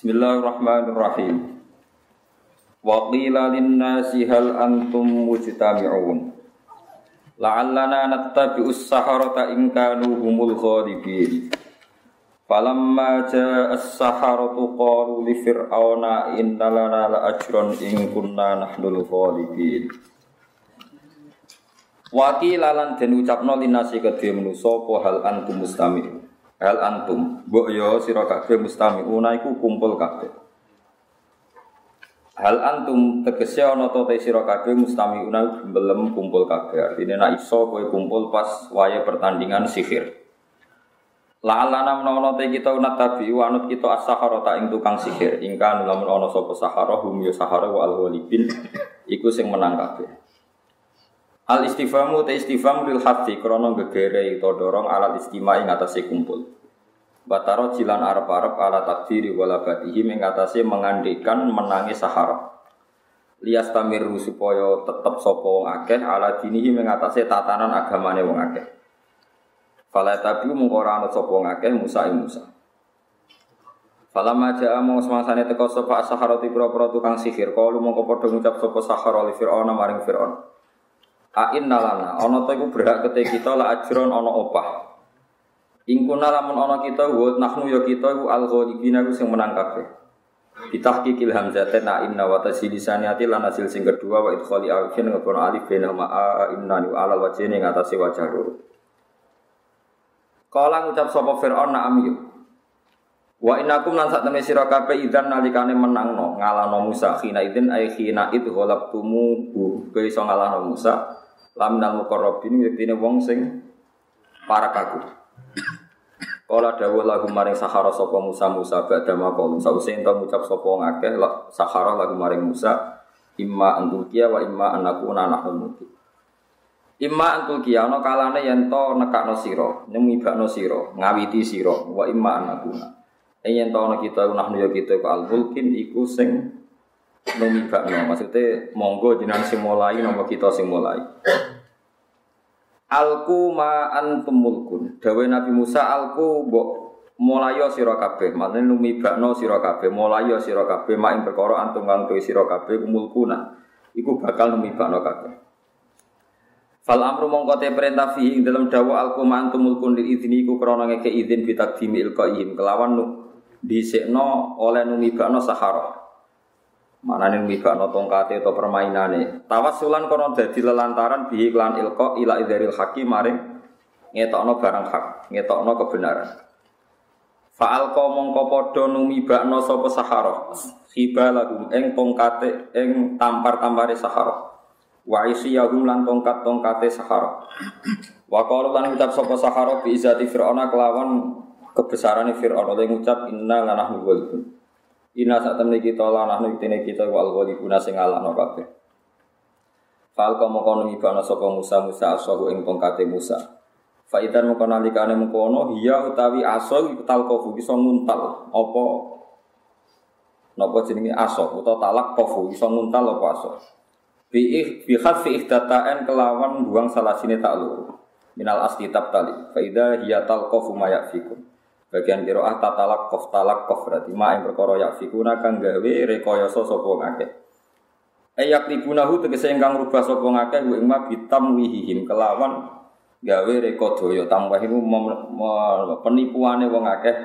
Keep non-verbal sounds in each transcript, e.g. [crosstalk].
Bismillahirrahmanirrahim. Wa qila lin-nasi hal antum mujtami'un. La'allana nattabi'us saharata in kanu humul ghalibin. Falamma ja'a as-saharatu qalu li fir'auna inna lana la ajran in kunna nahnul ghalibin. Wa qila lan den ucapno linasi kedhe manusa apa hal antum mustami'un. Hal antum, mbok yo sira kabeh mustami'una iku kumpul kabeh. Hal antum tegese ana to te sira kabeh mustami'una belum kumpul kabeh. Artine nek iso kowe kumpul pas waya pertandingan sihir. La'alana menawa te kita unat tabi wanut kita as-sahara ta ing tukang sihir. Ingka lamun ana sapa sahara hum ya sahara wa al-ghalibin iku sing menang kabeh. Al istifamu te istifham lil hati krana gegere utawa dorong alat istima ing kumpul. Bataro jilan arep-arep ala takdiri wala batihi ing atase mengandikan menangi sahara. Lias tamiru supaya tetep sapa wong akeh ala dinihi ing atase tatanan agamane wong akeh. Fala tabiu mung ora ana sapa wong akeh Musa ing Musa. Fala maja among semangsane teko sapa saharati pira-pira tukang sihir, kalu mongko padha ngucap sapa sahara li Fir'aun maring Fir'aun. Ain nalana, ana ta iku berhak kete kita la ajron ana opah. Ingkuna lamun ana kita wa nahnu ya kita iku al ghalibina sing menang kabeh. Bitahqiqil hamzatain na inna wa tasilisaniyati lan hasil sing kedua wa idkhali alifin ngepon alif bena ma a inna wa alal wajhi ning atase wajah loro. Kala ngucap sapa Fir'aun na'am yu. Wa innakum lan sak temne sira kabeh idzan nalikane menangno ngalahno Musa khina idzin ay khina id ghalabtumu bu kowe iso ngalahno Musa laminal muqarrabin yektine wong sing para kaku. Kala dawuh lagu maring sahara sapa Musa Musa badha maqal sause ento ngucap sapa wong akeh sahara lagu maring Musa imma antukia wa imma anakuna nahnu muti. Imma antukia ana kalane yen to nekakno sira, nyemibakno sira, ngawiti sira wa imma anakuna. Yen to kita nahnu ya kita ku al mulkin iku sing numibakno. Maksudnya monggo jenengan sing mulai napa kita sing mulai. Alku ma antum mulkun. Dawe Nabi Musa alku mbok mulaya sira kabeh. Maknane numibakno sira kabeh, mulaya sira kabeh mak ing perkara antum kang tuwi kabeh mulkuna. Iku bakal numibakno kabeh. Fal amru mongko te perintah fi ing dalam dawa alku ma antum mulkun lil idzini iku krana ngeke izin bi takdimi ilqaihim kelawan nu dhisikno oleh numibakno sahara. Mana nih mibakno tongkate atau permainane. Tawasulan kono dadi lelantaran bihi klan ilko ila idaril hakim maring ngetokno barang hak, ngetokno kebenaran. Faal ko mongko podo numibakno sopo sahara. Hiba lagu eng tongkate eng tampar-tampare sahara. Wa isiyahum lan tongkat-tongkate sahara. Wa qalu lan ucap sopo sahara bi izati fir'auna kelawan kebesarane fir'aun oleh ngucap inna lanahnu walidun. Ina saat temen kita lah nahnu iktine kita wa al ghalibuna sing ngalahno kabeh. Fal kama kono ibana sapa Musa Musa asahu ing tongkate Musa. Fa idan mengko nalikane mengkono hiya utawi aso iku talqafu iso nguntal apa napa jenenge aso utawa talak qafu iso nguntal apa aso. Bi bi khafi ihdataan kelawan buang salah sini tak luru. Minal asli tali. Fa idza hiya talqafu ma yafikum. Bagian kiroah tatalak kof talak kof berarti ma yang perkara yak fikuna kang gawe rekoyoso sopo ngake. Ayak libunahu tegese ingkang rubah sopo ngake hu ingma bitam wihihim kelawan gawe reko doyo tambah iku penipuane wong akeh.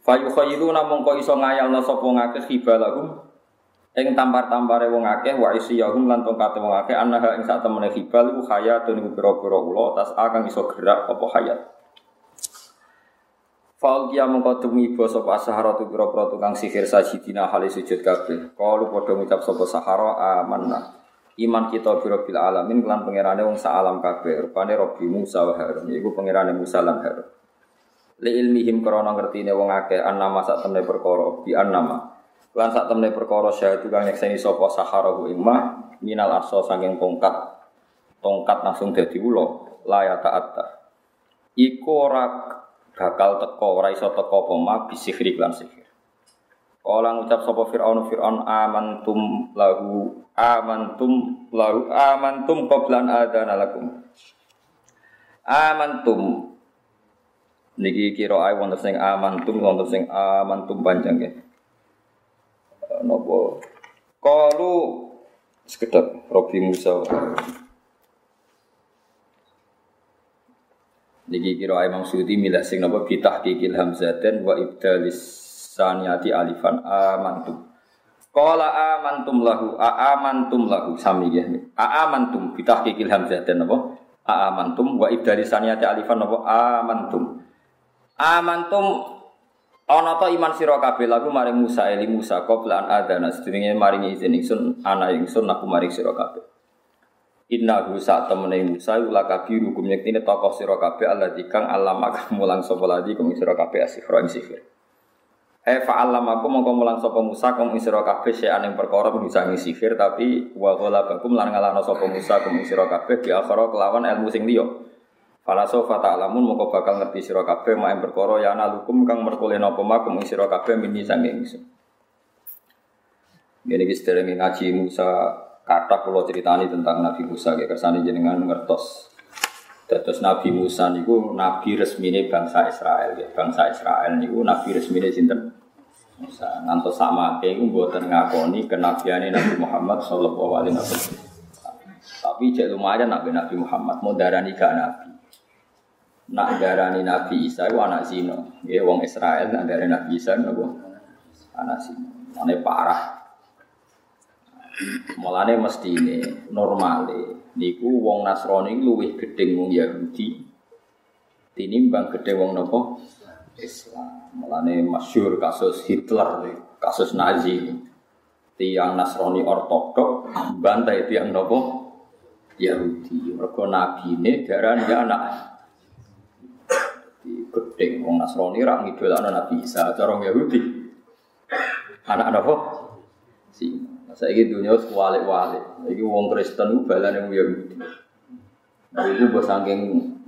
Fayu khairu namung kok iso ngayalno sapa ngake khibalahum ing tampar-tampare wong akeh wa isiyahum lan tongkate wong akeh anaha ing sak temene khibal iku hayatun pira-pira tas akan iso gerak apa hayat. Faul kia mengko demi basa sahara tu pira-pira tukang sihir sajidina hale sujud kabeh. Kalu padha ngucap sapa sahara amanna. Iman kita biro bil alamin kelan pangerane wong alam kabeh. Rupane Rabbi Musa wa Harun. Iku pangerane Musa lan Harun. Li ilmihim krana ngertine wong akeh annama sak temne perkara bi annama. Lan sak temne perkara syahadu kang nyekseni sapa sahara hu imah minal arsa saking tongkat. Tongkat langsung dadi ula la ya ta'atta. Iku ora bakal teko ora iso teko apa ma bisihri lan sihir. Kala ngucap sapa Firaun Firaun amantum lahu amantum lahu amantum qablan adana lakum. Amantum niki kira ae wonten sing amantum wonten sing amantum panjang nggih. Allah. Qalu sekedap Robi Musa. Niki kira Imam Suyuti milah sing napa bitah kikil hamzaten wa ibdalis saniyati alifan amantum. Qala amantum lahu a amantum lahu sami ya. A amantum bitah kikil hamzaten napa? A amantum wa ibdalis saniyati alifan napa amantum. Amantum ana ta iman sira kabeh lagu maring Musa eli Musa qabla an adana sedurunge maring izin ingsun ana ingsun aku maring sira kabeh. Innahu sak temene Musa ula kabiru hukum yektine tokoh sira kabeh Allah dikang alama mulang sapa ladi kum sira kabeh asifra ing sihir. Eh fa'alam aku mongko mulang sapa Musa kum sira kabeh sing ing perkara bisa ing sihir tapi wa ghalabakum lan ngalahno sapa Musa kum sira kabeh bi akhara kelawan ilmu sing liya. Fala sofa ta'lamun mongko bakal ngerti sira kabeh mak ing perkara ya nalukum kang merkule napa makum ing sira kabeh mini sange ingsun. Ngene iki Musa kata kalau ceritani tentang Nabi Musa kayak kersane jenengan ngertos. Terus Nabi Musa niku nabi resmine bangsa Israel ya. Bangsa Israel niku nabi resmine sinten? Musa. Ngantos sama iku mboten ngakoni kenabiane Nabi Muhammad sallallahu alaihi wasallam. Tapi cek lumayan nabi Nabi Muhammad mau darani gak nabi. Nak darani Nabi Isa itu anak zino. Ya wong Israel nak darani Nabi Isa itu anak zino. Ane parah. Mulane mesti ini normale niku wong Nasrani luwih gedeng wong Yahudi tinimbang gedeng wong nopo Islam. Mulane masyur kasus Hitler, kasus Nazi. Tiang Nasrani ortodok bantai tiang nopo Yahudi. Mergo nabine darani ya anak di gedeng wong Nasrani ra ngidolakno Nabi Isa, cara Yahudi. Anak nopo? Si saya gitu dunia sekualik-walik. Iki wong Kristen itu balan yang Yahudi. Nah, itu bos saking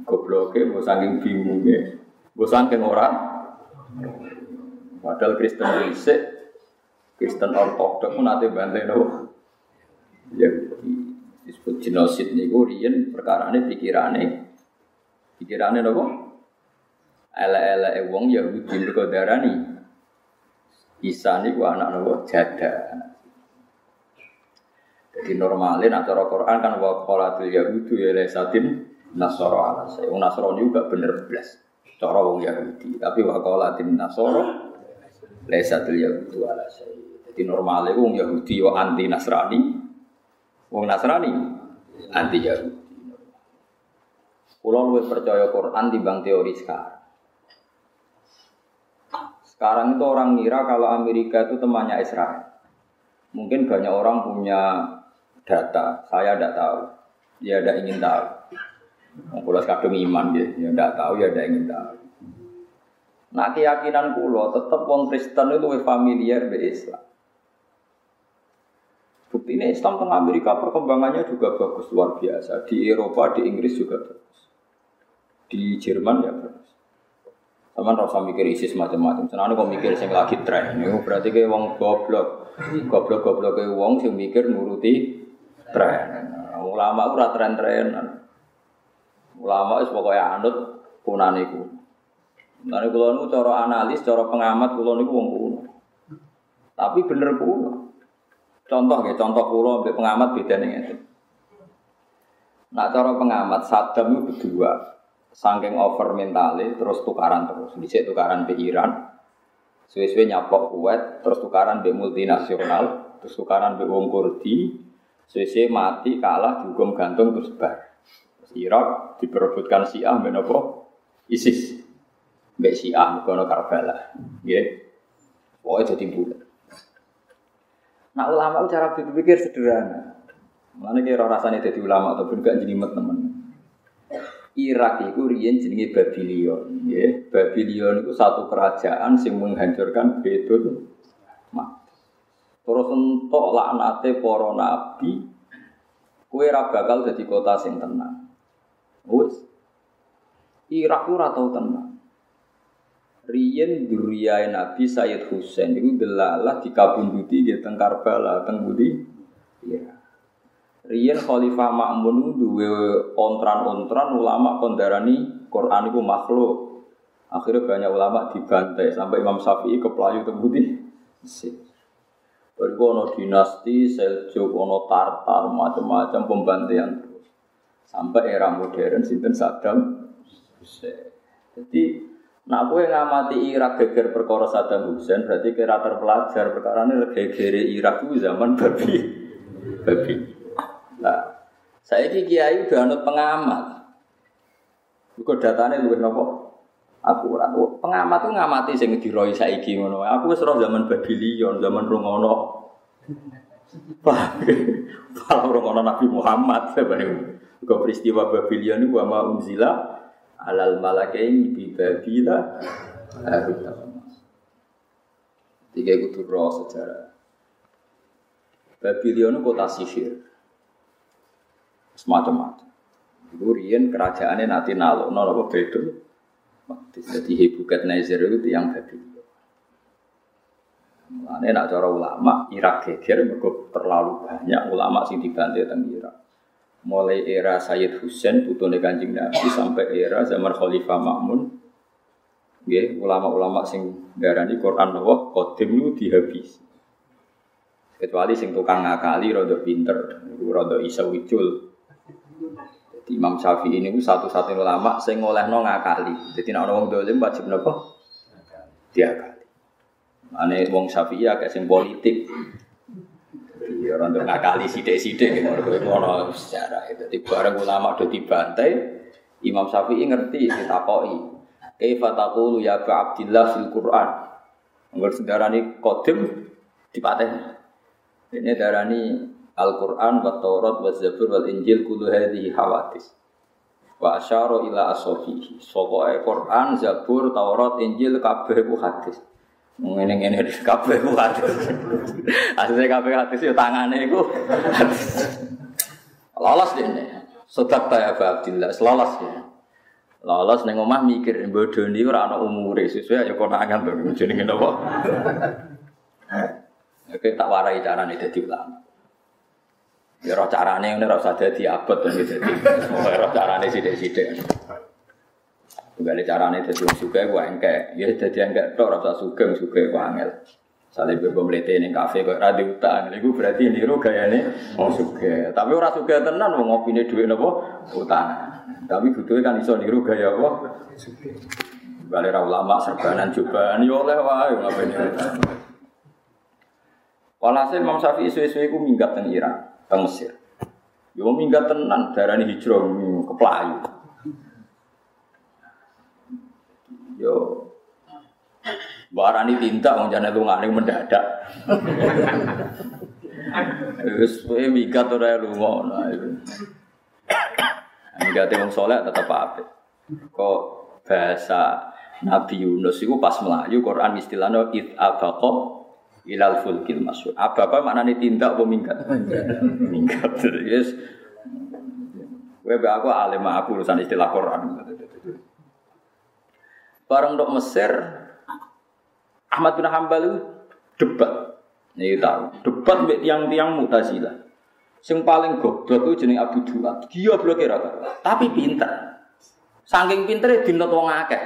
gobloknya, bos saking bingungnya, bos saking orang. Padahal Kristen Indonesia, Kristen Ortodok pun nanti bantai no. Ya, disebut genosid nih, riyen perkara ini pikirannya, pikirannya nopo. Ele-ele wong Yahudi berkodara nih. Isa nih anak nopo jada. Jadi normalin atau Quran kan wa qolatul yahudu ya lesatin nasoro ala saya. Wong Nasrani juga bener belas. Cara wong Yahudi. Tapi wa qolatin nasoro lesatul yahudu ala saya. Jadi normalnya wong Yahudi yo anti Nasrani. Wong Nasrani anti Yahudi. Kulo luwih percaya Quran bang teori sekarang. Sekarang itu orang ngira kalau Amerika itu temannya Israel. Mungkin banyak orang punya data, saya tidak tahu. Ya tidak ingin tahu. Kalau kadung iman ya, ya tidak tahu ya tidak ingin tahu. Nah keyakinan kulo tetap wong Kristen itu lebih familiar dengan Islam. Bukti ini Islam tengah Amerika perkembangannya juga bagus luar biasa. Di Eropa, di Inggris juga bagus. Di Jerman ya bagus. Sama rasa mikir ISIS macam-macam. Senang kok mikir sing lagi tren. Ini berarti kayak wong goblok. Goblok-goblok kayak wong sing mikir nuruti tren. Ulama ora tren-trenan. Ulama itu pokoknya anut kunan iku. Niku cara analis, cara pengamat kulo niku wong kuno. Tapi bener kuno. Contoh ya, contoh kulo ambek pengamat nih itu. Nah cara pengamat Saddam itu berdua, saking over mentale, terus tukaran terus, bisa tukaran di Iran, suwe-suwe nyapok kuat, terus tukaran di multinasional, terus tukaran di wong Kurdi, Sese mati kalah dihukum gantung terus bar. Irak diperebutkan Syiah menopo ISIS. Mbak Syiah kono Karbala. Nggih. Pokoknya jadi bulat. Nah ulama cara berpikir sederhana. Mana kira rasanya jadi ulama ataupun gak jelimet teman. Irak itu riyen jenenge Babylon, ya. Babylon itu satu kerajaan yang menghancurkan Betul Terus entuk laknate para nabi, kue ra bakal dadi kota sing tenang. Wes. Irak ora tau tenang. Riyen duriyae Nabi Sayyid Husain itu delalah dikabunduti di teng Karbala, teng Budi. Iya. Riyen Khalifah Ma'mun duwe ontran-ontran ulama kondarani Quran itu makhluk. Akhirnya banyak ulama dibantai sampai Imam Syafi'i ke Pelayu teng Budi. Bariku dinasti, Seljuk, ono Tartar, macam-macam pembantian terus. Sampai era modern sinten Saddam Hussein. Jadi Nah, aku yang ngamati Irak geger perkara Saddam Hussein berarti kira terpelajar perkara ini geger Irak itu zaman babi, babi. Nah, saya ini kiai udah pengamat. Bukan datanya lu nopo akurat. Pengamat tuh ngamati sing diroi saiki ngono. Aku wis zaman Babylon, zaman Rungono. Kalau Rungono Nabi Muhammad sebenarnya. Kau peristiwa Babylon itu sama unzila alal malakaini bi babila Tiga kudu roh sejarah. Babylon itu kota sihir. Semacam-macam. Itu rian kerajaannya nanti nalo, nalo apa beda. Jadi Hebukat Nazir itu yang Babylon. Mulane nak cara ulama Irak geger mergo terlalu banyak ulama sing dibantai teng Irak mulai era Sayyid Husain putune Kanjeng Nabi sampai era zaman Khalifah Ma'mun nggih ulama-ulama sing darani Quran Allah qadim dihabis kecuali sing tukang ngakali rada pinter niku rada iso wicul Jadi Imam Syafi'i ini satu-satunya ulama sing ngolehno ngakali jadi nek ana wong dolim wajib napa diakali ane wong Syafi'i agak sing politik Ya orang tuh ngakali sidik-sidik gitu. Ngono sejarah itu. Di bareng ulama udah dibantai, Imam Syafi'i ngerti ditakoi. Kaifa taqulu ya Abu Abdillah fil Quran. Nggak sedarani kodim dipateh. Ini darani Al-Quran wa Taurat wa Zabur wal Injil kudu hadhihi hawadis. Wa asyara ila asofihi. Sokoe Quran, Zabur, Taurat, Injil kabeh ku hadis. Ngene ngene di kabeh ku hadis. [laughs] Asline kabeh hadis yo tangane iku. Lolos dene. Sodak ta Abu Abdillah, lolos ya. Lolos ning omah mikir bodoni ora ana umure sesuai ya konangan to jenenge napa. [laughs] Oke tak warai carane dadi ulama. Ya roh carane ngene ora usah dadi abot to dadi. Ora carane sithik-sithik. Gak carane dadi wong sugih ku engke. Ya dadi engke tok ora usah sugih sugih ku angel. Sale bebo mlete ning kafe kok ra utang. Iku berarti niru gayane wong sugih. Tapi ora sugih tenan wong ngopine dhuwit napa utang. Tapi butuhe kan iso niru gaya apa? Sugih. Bale ra ulama serbanan cobaan yo oleh wae ngapene. Walhasil Imam Syafi'i suwe-suwe iku minggat teng Irak, teng Mesir. Yo minggat tenan darani hijrah ke Pelayu. Yo Barani tinta wong jane lungane mendadak. Wis kowe migat ora lunga nah itu. Migate wong saleh tetep apik. Kok bahasa Nabi Yunus itu pas melayu Quran istilahnya it abaqa ilal fulkil masyur. Apa apa maknanya tindak apa minggat? minggat. Yes. Gue aku alim aku urusan istilah Quran. Bareng dok Mesir, Ahmad bin Hambal debat. Ini tahu, debat mbek tiang-tiang Mu'tazilah. Sing paling goblok itu jeneng Abu Duat. Dia blok kira tapi pinter. Saking pintere dinot wong akeh.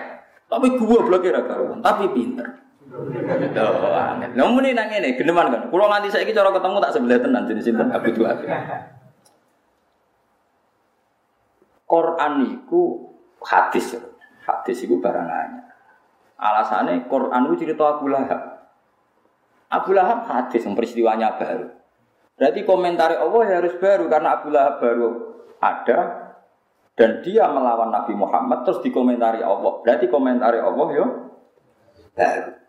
Tapi gua blok kira tapi pinter. Tuh, aneh. Namun ini nang ini, geneman kan. Kalau nganti saya cara ketemu tak sebelah tenan jenis sinten Abu Duat. Quran itu hadis. Hadis itu barang anyar. Alasannya Quran itu cerita Abu Lahab. Abu Lahab hadis yang peristiwanya baru. Berarti komentar Allah ya harus baru karena Abu Lahab baru ada dan dia melawan Nabi Muhammad terus dikomentari Allah. Berarti komentari Allah yo baru.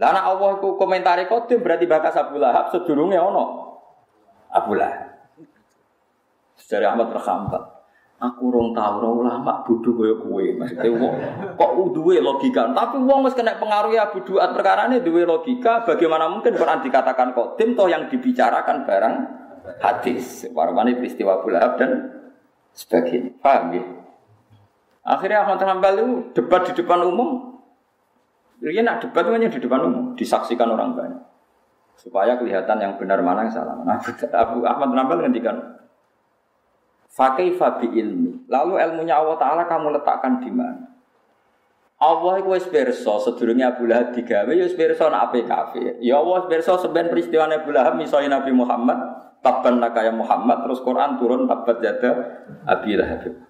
Karena Allah itu komentari kodim berarti bakas Abu Lahab sedurungnya ono Abu Lahab. Sejarah Ahmad Rahmat. Aku rong tau ora ulama bodho kaya kowe. Maksudnya wong kok duwe logika. Tapi wong wis kena pengaruh ya buduat perkara ini duwe logika. Bagaimana mungkin Quran dikatakan kodim toh yang dibicarakan barang hadis. Warmane peristiwa Bulahab dan sebagainya. Paham ya? Akhirnya Ahmad Hanbal itu debat di depan umum. Dia nak debat itu hanya di depan umum, disaksikan orang banyak. Supaya kelihatan yang benar mana yang salah. Nah, Abu Ahmad Hanbal ngendikan, Fakai fabi ilmi. Lalu ilmunya Allah Ta'ala kamu letakkan di mana? Allah iku wis pirsa Abu Lahab digawe ya wis pirsa nek ape kafir. Ya Allah wis pirsa sampean peristiwa Abu Lahab misalnya Nabi Muhammad tabban laka ya Muhammad terus Quran turun tabat jada Abi Lahab.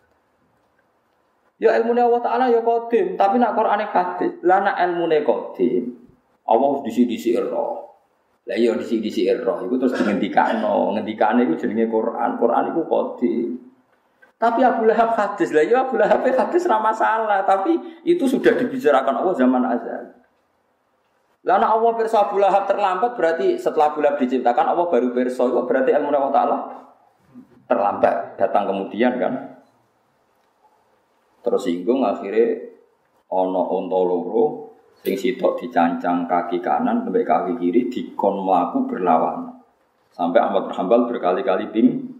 Ya ilmu Allah Ta'ala ya kodim, tapi nak Quran hadis. Lah nak ilmu kodim, Allah disi-disi roh. Lah iya disi-disi roh, itu terus ngendikano, ngendikane itu jenenge Quran, Quran itu kodim. Tapi Abu Lahab hadis lah, ya Abu Lahab hadis ramah masalah, tapi itu sudah dibicarakan Allah zaman azal. Lalu Allah perso Abu Lahab terlambat berarti setelah Abu Lahab diciptakan Allah baru perso itu berarti ilmu Allah Taala terlambat datang kemudian kan. Terus singgung akhirnya ono onto loro sing sitok dicancang kaki kanan sampai kaki kiri dikon melaku berlawan sampai Ahmad Hambal berkali-kali ping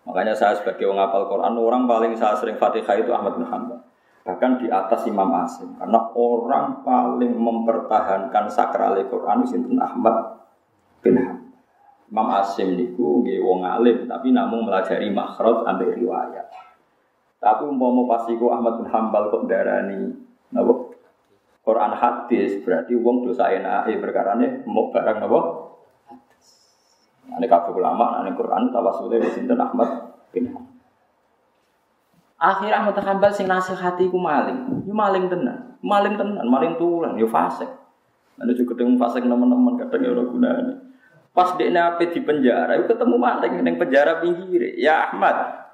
Makanya saya sebagai orang apal Quran, orang paling saya sering Fatihah itu Ahmad bin Hanbal. Bahkan di atas Imam Asim. Karena orang paling mempertahankan sakral Quran itu Ahmad bin Hanbal. Imam Asim niku nggih wong alim tapi namun melajari makhraj ambil riwayat. Tapi umpama pas iku Ahmad bin Hanbal kok darani napa Quran hadis berarti wong dosa enake perkarane mau barang napa Ane kabeh ulama, ane Quran tawasule wis sinten Ahmad bin Akhir Ahmad Hambal sing nasihati ku maling. Yo maling tenan. Maling tenan, maling tulan, yo fasik. Ane juga ketemu fasik teman-teman kadang yo ora gunane. Pas dekne ape di penjara, yo ketemu maling ning penjara pinggir. Ya Ahmad,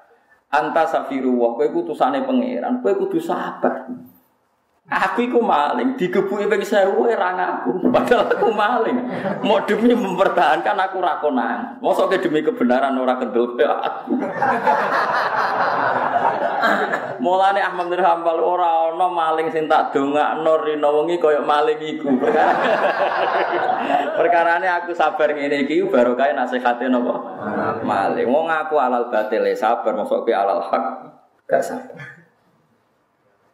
anta safiru wa kowe utusane pangeran, kowe kudu sabar. Aku iku maling, digebuki ping 1000 ora ngaku. [laughs] Padahal aku maling. Mau demi mempertahankan aku ra konang. Mosok demi kebenaran ora kendel aku. Mulane Ahmad bin Hambal ora ana maling sing tak dongakno rino wengi kaya maling iku. [laughs] Perkarane aku sabar ngene iki barokah nasihate napa? Maling. Wong aku alal batil sabar, mosok alal hak gak sabar.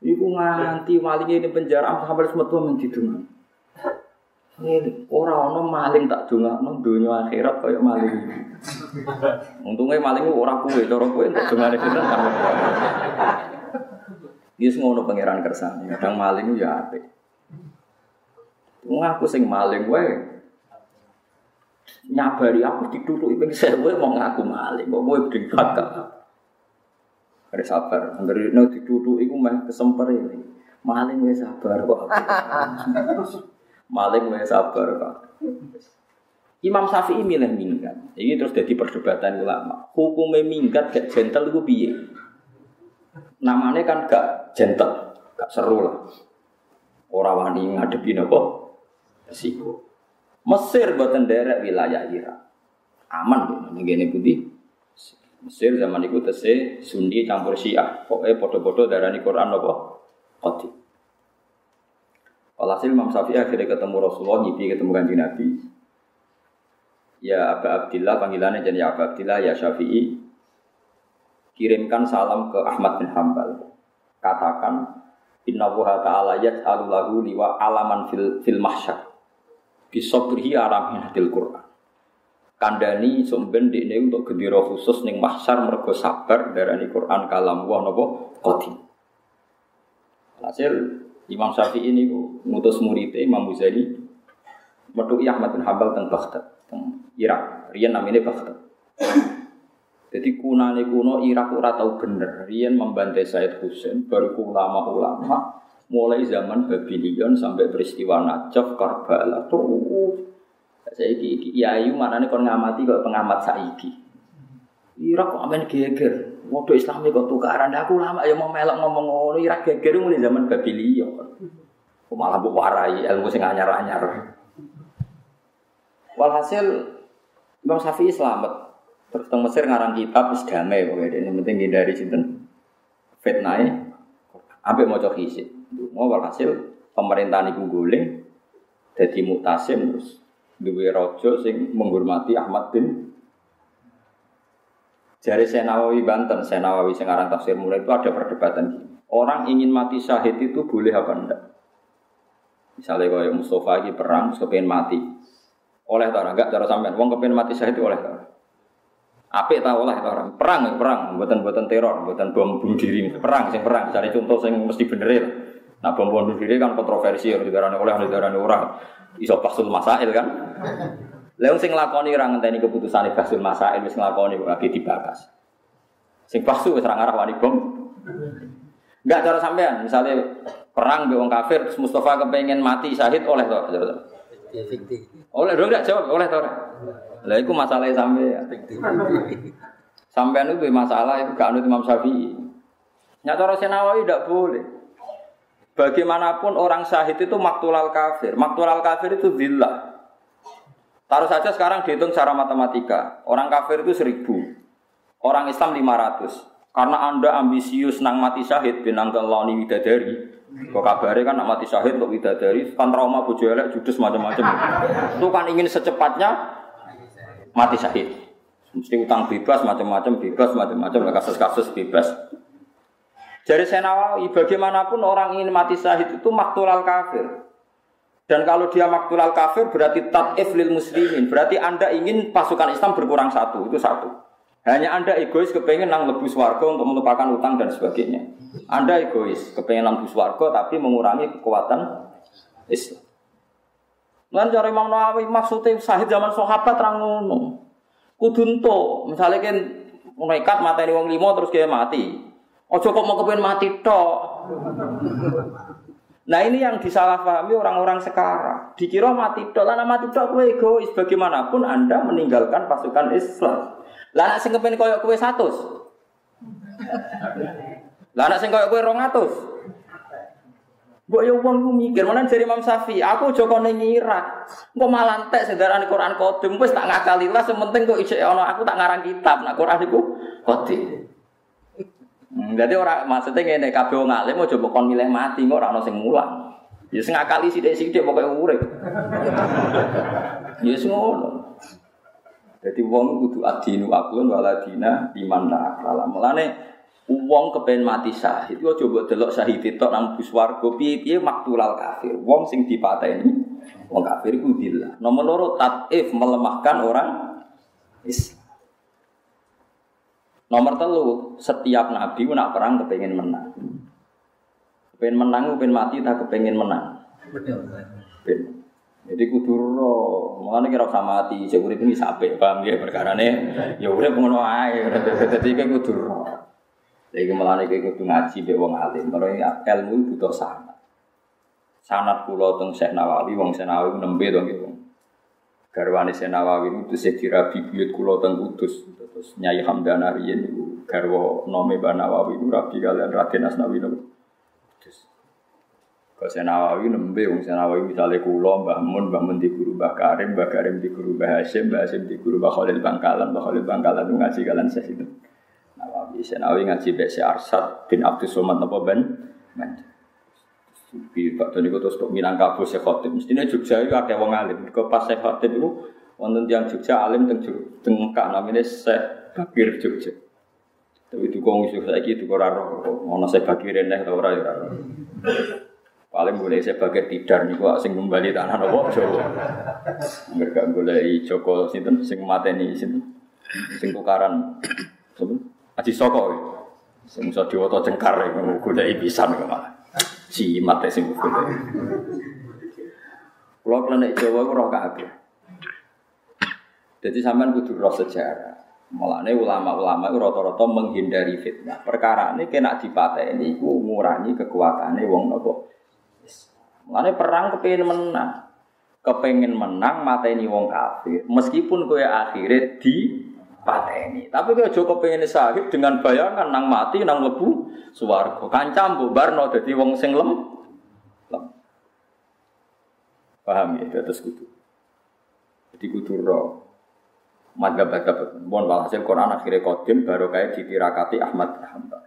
Iku nganti maling ini penjara sampai semetu mendidungan. Ini orang orang maling tak non dunia akhirat kayak maling. Untungnya maling orang kue, cara kue untuk dongane sinten kan. Dia ngono pangeran kersane, kadang maling ya apik. Ngaku sing maling wae. Nyabari aku ditutuki ping 1000 mau ngaku maling, kok kowe bengkat gak. Ada sabar. Angger no dituduh iku meh kesemper ini. Maling wae sabar kok. Maling wae sabar kok. Imam Syafi'i milih minggat. Ini terus jadi perdebatan ulama. Hukumnya minggat gak gentle itu piye? Namanya kan gak gentle, gak seru lah. Orang wani ngadepi nopo resiko. Mesir buatan derek wilayah Irak. Aman ini gini putih. Mesir zaman itu tese Sunni campur Syiah. Pokoknya bodoh-bodoh darah Quran apa? Qadi. Walhasil Imam Syafi'i akhirnya ketemu Rasulullah, nyipi ketemu kanji Nabi. Ya Aba Abdillah, panggilannya jadi ya Aba Abdillah, ya Syafi'i. Kirimkan salam ke Ahmad bin Hambal. Katakan, Inna wuha ta'ala yaj'alu lahu liwa alaman fil, fil mahsyar. Bisobrihi aramin hadil Qur'an kandani sumben ini untuk gendera khusus ning mahsyar mergo sabar darani Quran kalam wah napa qadi. Hasil Imam Syafi'i ini ngutus murid Imam Ghazali metu Ahmad bin Hambal teng Baghdad, teng Irak. Rian namanya Baghdad. Jadi kunane kuno Irak ora tau bener. Rian membantai Said Husain baru ulama-ulama mulai zaman Babylon sampai peristiwa Najaf, Karbala terus Saiki ya ayu nih kon ngamati kok pengamat saiki. Irak kok amen geger. Modho Islami kok tukaran. Aku lama ya mau melok ngomong ngono Irak geger mulai zaman Babilia. Kok malah mbok warai ilmu sing anyar-anyar. Walhasil Bang Syafi'i selamat. Terus teng Mesir ngarang kitab wis damai pokoke ini penting hindari sinten fitnah Ambek maca hisib. Mau walhasil pemerintahan iku guling jadi mutasim terus duwe rojo sing menghormati Ahmad bin Jari Senawawi Banten, Senawawi Sengarang Tafsir Mulai itu ada perdebatan gini. Orang ingin mati syahid itu boleh apa enggak? Misalnya kalau Mustafa lagi perang, kepengen mati. Oleh tak enggak cara sampean, wong kepengen mati syahid oleh tak Apik tak oleh orang. Perang, perang, buatan buatan teror, buatan bom bunuh diri. Perang, sing perang. Cari contoh sing mesti bener ya. Nah bom bunuh diri kan kontroversi, darahnya oleh, darahnya orang. Iso pasul masail kan. Lalu sing lakoni orang ngenteni keputusan pasul masail, wis nglakoni kok lagi dibahas. Sing pasu wis ora ngarah wani bom. Enggak cara sampean, misalnya perang be wong kafir, terus Mustafa kepengen mati syahid oleh to. Ya Oleh dong enggak jawab, oleh to. Lah iku masalah sampean. Sampean itu masalah itu gak anut Imam Syafi'i. Nyata Nawawi tidak boleh. Bagaimanapun orang syahid itu maktulal kafir. Maktulal kafir itu zillah. Taruh saja sekarang dihitung secara matematika. Orang kafir itu seribu. Orang Islam lima ratus. Karena anda ambisius nang mati syahid binang keloni widadari. Kok kabarnya kan nak mati syahid untuk widadari. Kan trauma bojo elek judes macam-macam. Itu kan ingin secepatnya mati syahid. Mesti utang bebas macam-macam bebas macam-macam kasus-kasus bebas. Jadi saya Nawawi, bagaimanapun orang ingin mati syahid itu maktulal kafir. Dan kalau dia maktulal kafir berarti tat'if lil muslimin. Berarti Anda ingin pasukan Islam berkurang satu, itu satu. Hanya Anda egois kepengen nang lebus warga untuk melupakan utang dan sebagainya. Anda egois, kepengen nang warga tapi mengurangi kekuatan Islam. Lan cara Imam Nawawi maksudnya sahid zaman sahabat terang ngono. Kudunto, misalnya kan nekat mateni wong limo terus dia mati. Ojo kok mau kepengen mati tok. Nah ini yang disalahpahami orang-orang sekarang. Dikira mati tok, lah mati tok kue egois. Bagaimanapun Anda meninggalkan pasukan Islam. Lah sing kepengen koyok kue satu. Lah anak sing koyok kue rongatus. Mbok yo wong ku mikir, mana dari Imam Syafi'i, aku joko ning Irak. Engko malah entek sedaran Quran kodim wis tak ngakali lah, sementing kok isih ana aku tak ngarang kitab. Nah Quran iku kodim. Hmm, jadi orang maksudnya ngene kabeh wong alim mau coba kon milih mati kok ora ono sing mulang. Ya sing ngakali sithik-sithik pokoke urip. Ya yes, ngono. Jadi wong kudu adinu aklun waladina iman akala. Mulane wong kepen mati syahid yo coba delok syahid itu nang bus warga piye-piye maktulal kafir. Wong sing dipateni wong kafir iku billah. Nomor loro tatif melemahkan orang Islam. Nomor telu, setiap nabi nak perang kepengen menang. Kepengen menang, kepengen mati, tak kepengen menang. Ben. Jadi kudu ro, mulane kira sama mati, sing urip iki sampe paham ya perkarane ya urip ngono ae. Dadi iki kudu ro. Iki mulane iki kudu ngaji mbek wong alim. Kalau ilmu butuh sanad. Sanad kula teng Syekh Nawawi, wong Syekh Nawawi nembe to nggih garwane Senawawi itu saya kira bibit kulo teng Kudus terus Nyai Hamdana riyen itu garwa nome Banawawi itu rabi kalian Raden Asnawi niku Kudus Kalau Senawawi nembe wong Senawawi misalnya kulo Mbah Mun Mbah Mun di guru Mbah Karim Mbah Karim di guru Mbah Hasyim Mbah Hasyim di guru Mbah Khalil Bangkalan Mbah Khalil Bangkalan itu ngaji kalian saya itu Nawawi Senawawi ngaji Besi Arsad bin Abdus Somad napa ben Manjur di Pak Doni terus kok Minangkabau Syekh Khotib. Mestinya Jogja itu ada wong alim. Kau pas Syekh Khotib itu wonten yang Jogja alim teng tengkak namanya Syekh Bakir Jogja. Tapi itu kong isu saya gitu kok raro, mau saya Bakir nih atau ora ya Paling boleh saya Bakir tidar nih kok sing kembali tanah nopo Jawa. Mereka boleh Joko sinten sing mateni sinten sing tukaran. Aji Soko. Sing iso diwoto cengkar golek pisan kok malah jimat ya sing buku. Kalau klenek Jawa roh kabeh. Jadi sampean kudu roh sejarah. Mulane ulama-ulama itu rata-rata menghindari fitnah. Perkara ini kena dipateni iku ngurangi kekuatannya wong nopo. Mulane perang kepengin menang. Kepengen menang mateni wong kafir. Meskipun kowe akhirnya di pateni. Tapi kalau Joko pengen sahib dengan bayangan nang mati nang lebu suwargo. Kancam bu Barno jadi wong sing lem. lem. Paham ya? Terus kudu. Jadi kudu roh. Madhab-madhab. Mohon walhasil Quran akhirnya kodim baru kayak ditirakati Ahmad Hamba.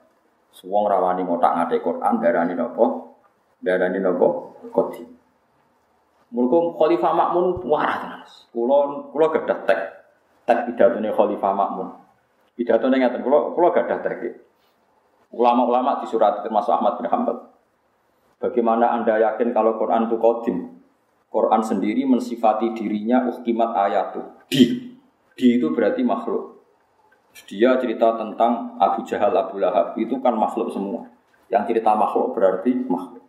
Suwong rawani ngotak ngate Quran darani nopo. Darani nopo kodim. Mulku Khalifah Makmun warah tenan. Kulo kulo gadah tek tek pidatone Khalifah Makmun. Pidatone ngaten kula kula gadah tek. Ulama-ulama di surat termasuk Ahmad bin Hanbal. Bagaimana Anda yakin kalau Quran itu kodim? Quran sendiri mensifati dirinya uhkimat ayatu. Di. Di itu berarti makhluk. Dia cerita tentang Abu Jahal, Abu Lahab. Itu kan makhluk semua. Yang cerita makhluk berarti makhluk.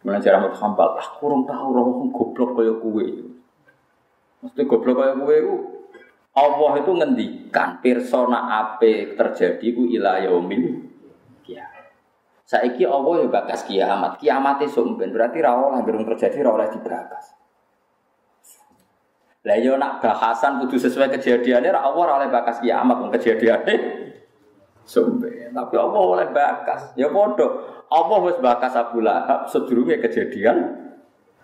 Cara mau hambal, ah kurang tahu roh goblok kaya kue. Mesti goblok kaya kue itu Allah itu ngendikan persona apa terjadi ku ila yaumil kiamat. Saiki Allah ya bakas kiamat. Kiamat itu berarti ra oleh terjadi ra oleh dibakas. Lah yo nak bahasan kudu sesuai kejadiannya ra Allah oleh bakas kiamat wong kejadiannya [laughs] sumben. Tapi Allah oleh bakas. Ya padha. Allah wis bakas Abu Lahab sedurunge kejadian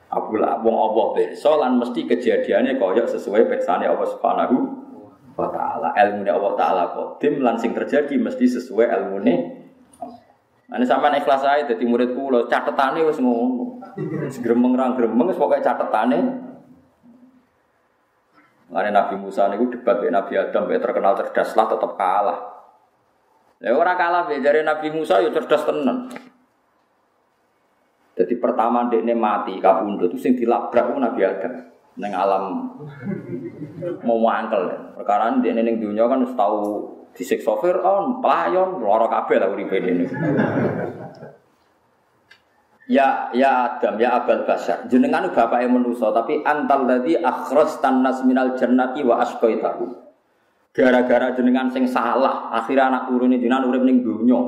Abu Lahab wong Allah pirsa lan mesti kejadiannya kaya sesuai pirsane Allah Subhanahu wa taala. Ilmune Allah taala kodim lan sing terjadi mesti sesuai ilmune Nah, ini sampai ikhlas saya jadi murid kulo catetane wis ngono. Gremeng rang gremeng wis pokoke Mane Nabi Musa niku debat dengan Nabi Adam, terkenal cerdas lah tetap kalah. Ya ora kalah be dari Nabi Musa ya cerdas tenan. Jadi pertama dekne mati kabundut itu sing dilabrak Nabi Adam neng alam mau mangkel. Perkara dekne ning dunia kan wis tau disiksa Firaun, pelayon, lara kabeh lah uripe dene. Ya ya Adam ya Abal Basar. Jenengan bapake manusa tapi antal tadi akhras tanas minal jannati wa asqaitahu. Gara-gara jenengan sing salah, akhirnya anak turun jenengan urip ning dunya.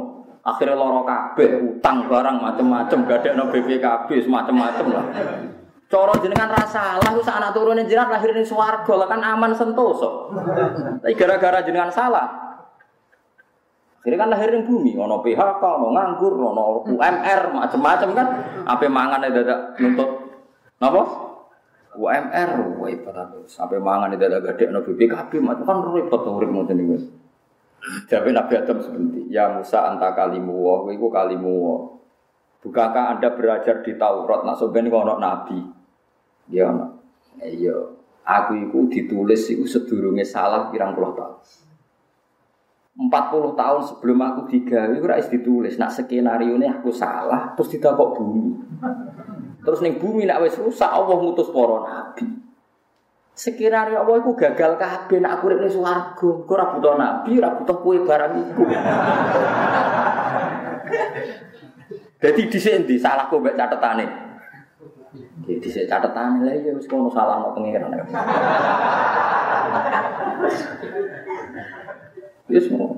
Akhirnya loro kabeh, utang barang macem-macem, gadekno BPKB semacam-macam lah. Coro jenengan rasa lah, usah anak turunin jenengan lahir ning swarga kan aman sentoso. Tapi gara-gara jenengan salah, Akhirnya kan lahir ning bumi, ono PHK, ono nganggur, ono UMR, macam-macam kan. Apa mangan ada dadak nuntut napa? UMR, wah ibarat sampai mangan ada dadak gede ono BPKB, macam kan repot urip ngoten niku. Jadi Nabi Adam seperti, ya Musa anta kalimu wa, iku kalimu wa. Bukankah anda belajar di Taurat, nak sebenarnya ono Nabi? Ya ono. Iya, aku itu ditulis itu sedurunge salah pirang puluh tahun. 40 tahun sebelum aku digawe ora wis ditulis nak skenario ini aku salah terus ditakok bumi. Terus ning bumi nak wis rusak Allah ngutus para nabi. Skenario Allah iku gagal kabeh nak aku urip ning swarga. Ora butuh nabi, ora butuh kowe barang iku. [laughs] Jadi dhisik endi salahku mbek catetane? Jadi dhisik catetane lha ya wis kono salah pengiran. Ya semua.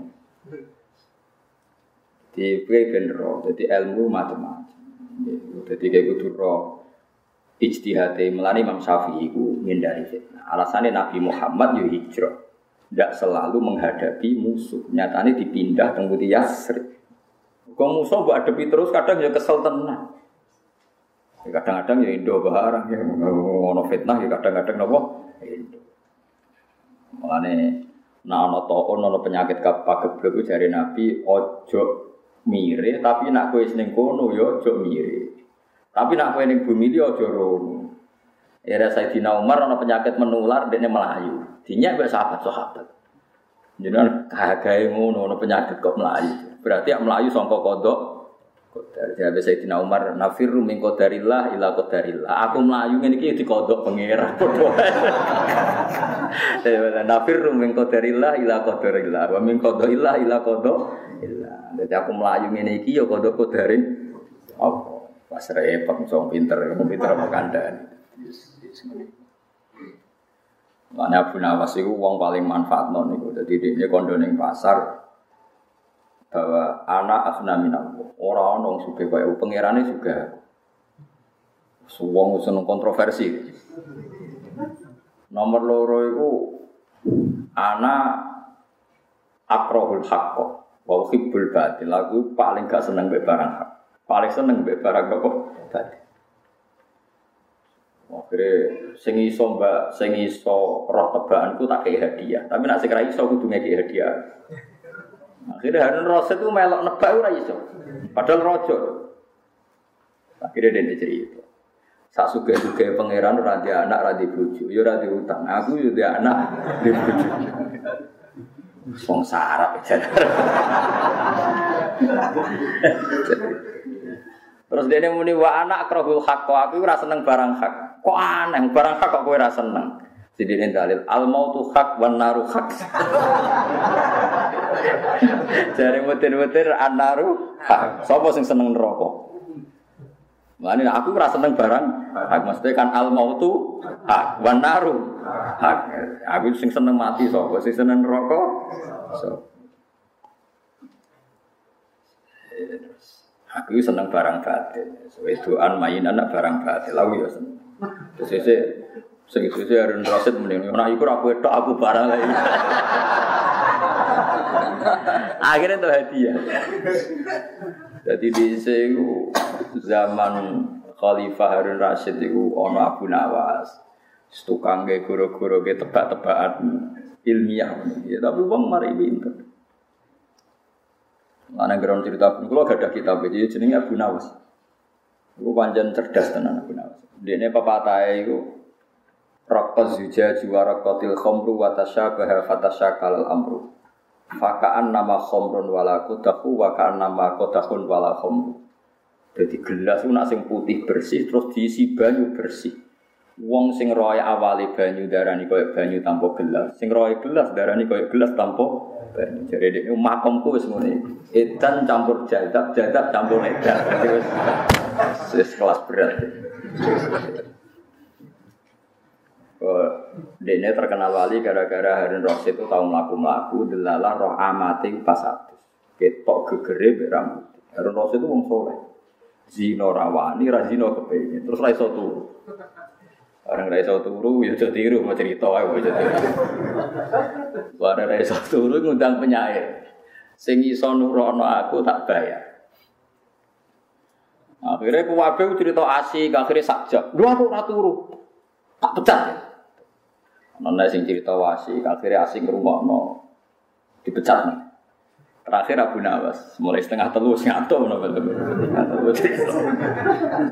Di kue benro, jadi ilmu macam-macam. Jadi kayak gitu roh ijtihad melani Imam Syafi'i itu menghindari fitnah. Alasannya Nabi Muhammad yo hijrah. Tidak selalu menghadapi musuh. Nyatanya dipindah tunggu di Yasrib. Kau musuh buat hadapi terus kadang ya kesel tenang. Kadang-kadang ya Indo barang ya ngono fitnah ya kadang-kadang nopo. Mulane Nah, ono toon, ono penyakit kapak geblek dari Nabi, ojo mire, tapi nak kue seneng kono yo ojo mire. Tapi nak kue neng bumi dia ojo rono. Era Sayyidina Umar ono penyakit menular, dia melayu. Dinya be sahabat sahabat. Jadi kagak ngono, ono penyakit kok melayu. Berarti yang melayu songkok kodok. Kodar. Jadi Sayyidina Umar nafirru min qadarillah ila qadarillah. Aku melayu ngene iki dikodok pangeran. [laughs] Nafirru min qadarillah ila qadarillah wa min qadarillah ila qadarillah. Jadi aku melayu ngene iki ya kodok qadarin apa? Pas repot song pinter, pinter apa kandhani. Mana Abu Nawas itu uang paling manfaat non itu. Jadi dia kondo neng pasar bahwa anak asna minallah. Orang orang suka kaya pangerannya juga. Suwong seneng kontroversi. Nomor loro itu anak akrohul hakko. Wa hibbul batil. Aku paling gak seneng be barang hak. Paling seneng be barang apa? Batil. Akhirnya sing iso mbak, sing iso roh tebaanku tak kayak hadiah. Tapi nak ra iso kudu ngeki hadiah. Akhirnya Harun Rasid itu melok nebak ora iso. Padahal rojo. Akhirnya dia cerita. Sak suge suge pangeran ora di anak ora di bojo, ya ora di utang. Aku yo di anak di bojo. Wong sarap Terus dia muni wa anak krohul hak kok aku ora seneng barang hak. Kok aneh barang hak kok kowe ora seneng. Ini dalil al mautu hak wan naru hak. [laughs] Jari mutir-mutir an naru hak. Sopo sing seneng neraka? Mulane aku ora seneng barang hak mesti kan al mautu hak wan naru hak. Aku sing seneng mati sapa sing seneng neraka. So. Aku seneng barang batil. Wedoan main anak barang batil. Aku ya seneng. Terus sing sese Harun Rasid mending ora iku aku wedok aku barang lagi. Akhirnya itu hadiah. Jadi di sini zaman Khalifah Harun Rashid itu ono Abu Nawas. Tukang ge guru-guru ge tebak-tebakan ilmiah. Ya, tapi uang mari pinter. Mana ground cerita pun kalau gak ada kitab jadi jenenge Abu Nawas. Iku panjang cerdas tenan Abu Nawas. Dene pepatah iku Raqqaz zuja juara qatil khamru wa tasyabaha fatasyakal amru. Fakaan nama khomrun wala kodaku, wakaan nama kodakun wala khomru. Jadi gelas itu sing putih bersih, terus diisi banyu bersih. Wong sing roy awali banyu darani koyo banyu tanpa gelas, sing roy gelas darani koyo gelas tanpa banyu. Jadi ini makomku ngene. Edan campur jadab, jadab campur edan. Wis kelas berat. Dene terkenal wali gara-gara Harun Rasid itu tahu melaku-melaku delalah roh amati pas satu. Ketok gegere berambut. Harun Rasid itu wong soleh. Zino rawani, razino kepengen. Terus raiso turu. Orang raiso turu, ya jadi tiru mau cerita aja mau raiso turu ngundang penyair. Sing iso nurono aku tak bayar. Akhirnya kuwabe cerita asik, akhirnya sakjak. Dua aku ora turu. Tak pecat ya. Nona sing cerita wasi, akhirnya asing rumah no dipecat nih. Terakhir Abu Nawas, mulai setengah telu ngantuk no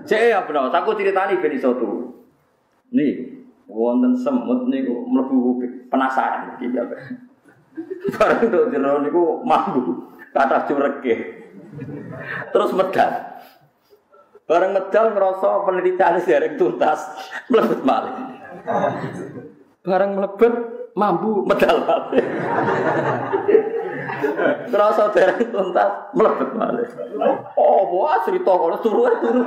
Cek Abu Nawas, aku ceritani ben iso turu. Nih, wonten semut niku mlebu penasaran iki ya. Bareng tok jero niku mambu, kata cureke. Terus medal. Bareng medal ngerasa penelitian dereng tuntas, mlebet malih. Barang melebet mampu medal balik. Terasa dereng tuntas melebet balik. Oh, wah cerita kalau turu turu.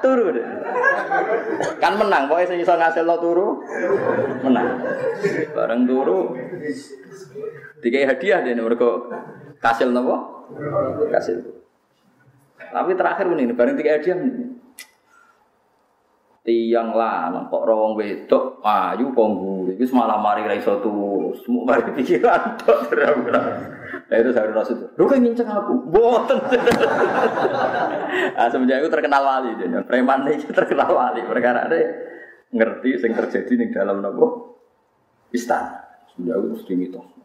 turu deh. Kan menang, pokoknya sing iso ngasil lo turu, menang. Bareng turu, dikai hadiah deh mereka kasil nopo, kasil. Tapi terakhir ini, bareng tiga hadiah nih tiang lanang kok rawang wedok ayu mburi wis malah mari ra iso turu semua mari pikiran tok Nah itu saya itu, lu kan nginceng aku, boten. nah, [laughs] semenjak itu terkenal wali, jadi preman ini [laughs] terkenal wali, perkara ada ngerti yang terjadi di dalam nopo istana. Semenjak itu terus dimitos.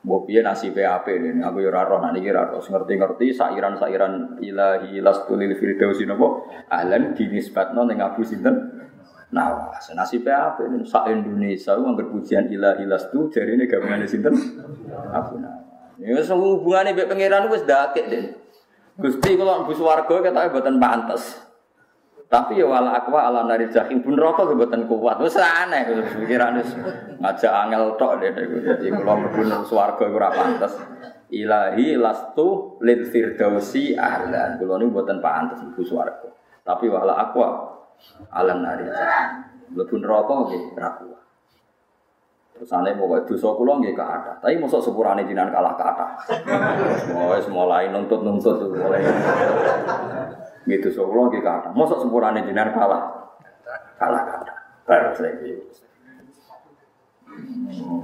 Mbok piye nasibe ape ini aku yo ora roh nek iki ora ngerti-ngerti sairan-sairan ilahi lastulil firdausi napa ahlan dinisbatno ning Abu Sinten Nah, nasibe ape ini sak Indonesia ku anggar pujian ilahi lastu jarine gabungane sinten Abu Nawas. Ya hubungane mbek pangeran wis dakek deh. Gusti kula mlebu swarga ketoke mboten pantes. Tapi ya wala akwa ala nari jahim pun rokok kebetulan kuat. Wes aneh pikiran wis ngajak angel tok deh. Jadi kalau mlebu swarga iku ora pantes. Ilahi lastu lil firdausi ahlan. Kula niku mboten pantes mlebu swarga. Tapi wala akwa ala nari jahim. Mlebu neraka nggih ora kuat. Terus aneh mau dosa kula nggih ada. Tapi mosok sepurane jinan kalah. Oh, wis mulai nuntut-nuntut mulai. Gitu so kula nggih kathah. Mosok sempurane jenengan kalah. Kalah kathah. Baru saiki.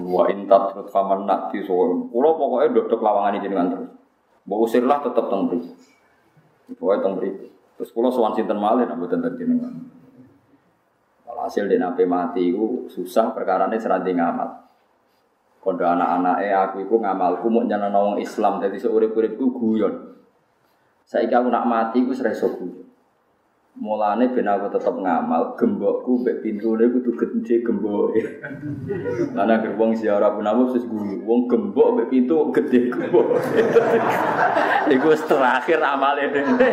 Wa intat terus faman nak di so. Kula pokoke ndodok lawangan jenengan terus. Mbok usirlah tetep teng mriki. Pokoke. Terus kula sowan sinten malih nek mboten teng jenengan. Hasil di nape mati itu susah perkara ini seranti ngamal. Kondo anak-anak eh aku itu ngamalku mau jangan nawang Islam jadi seurip-uripku guyon. Saya aku nak mati aku sereso guyon. Mulane ben aku tetep ngamal, gembokku mbek pintune kudu gede gemboke. Mana gerbong ziarah pun sis guyu, wong gembok mbek pintu gede gembok. Iku terakhir amale dene.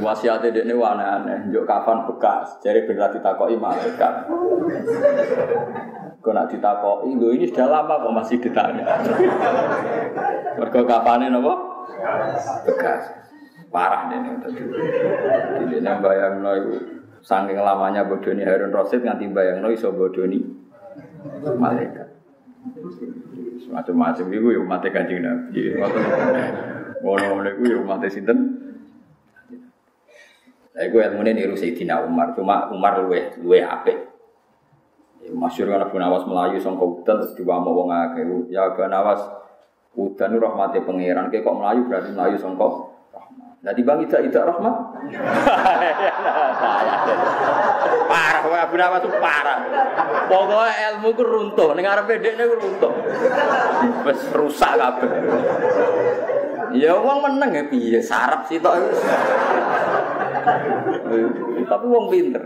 Wasiate dekne aneh-aneh, njuk kafan bekas, jare ben ra ditakoki malaikat. Kau nak ditakoki, lho ini sudah lama kok masih ditanya. Mergo kapane napa? Bekas. Parah tadi. Jadi yang bayangno iku saking lamanya bodoni Harun Rasid nganti bayangno iso bodoni malaikat. Semacam-macam itu ya umat kanjeng Nabi. Ngono-ngono itu ya umat sinten. Saya gue ilmunya niru Sayyidina Umar, cuma Umar luwe luwe apik. Ya, Masyur kan Abu Nawas Melayu sangka udan terus diwamuk wong akeh. Ya Abu Nawas udan rahmate pangeran, kok Melayu berarti Melayu rahmat. Nah dibang tidak tidak rahmat. parah wae Abu Nawas itu parah. Pokoknya ilmu ku runtuh, ning arepe dekne ku runtuh. Wis rusak kabeh. Ya wong meneng ya piye sarap sih tok. Tapi wong pinter.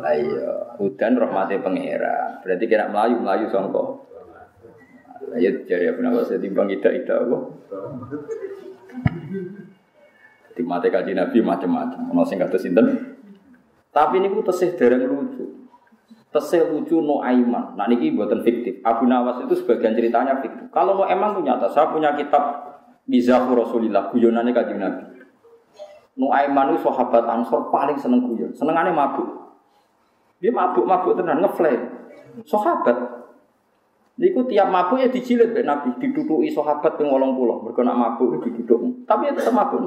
Lah iya, udan rahmate pangeran. Berarti kena melayu melayu sangka. Lah iya jare Abu Nawas timbang ida-ida apa? Di mata kaji Nabi macam-macam. Ono sing kados sinten? Tapi niku tesih dereng lucu. Tesih lucu no aiman. Nah niki buatan fiktif. Abu Nawas itu sebagian ceritanya fiktif. Kalau no emang tuh nyata. Saya punya kitab Bizahu Rasulillah. Guyonannya kaji Nabi. No aiman itu sahabat Ansor paling seneng guyon. Senengannya mabuk. Dia mabuk-mabuk tenan ngeflame. Sahabat. Niku tiap mabuk ya dijilid be Nabi, diduduki sahabat ping 80, mergo nak mabuk diduduk. Tapi ya tetap mabuk.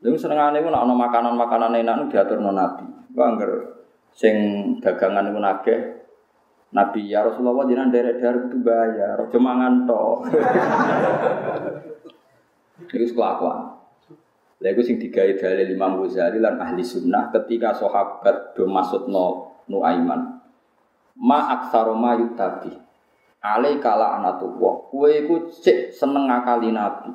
Lalu senengane ku nak ana makanan-makanan enak diaturno Nabi. Ku angger sing dagangan iku nagih Nabi ya Rasulullah jenengan derek-derek itu bayar, aja mangan tok. [laughs] Iku kelakuan. Lha iku sing digawe dalil Imam Ghazali lan ahli sunnah ketika sahabat do maksudno Nuaiman. Ma aksaro ma yutabi. Ale kala anatullah. Kowe iku cek seneng ngakali Nabi.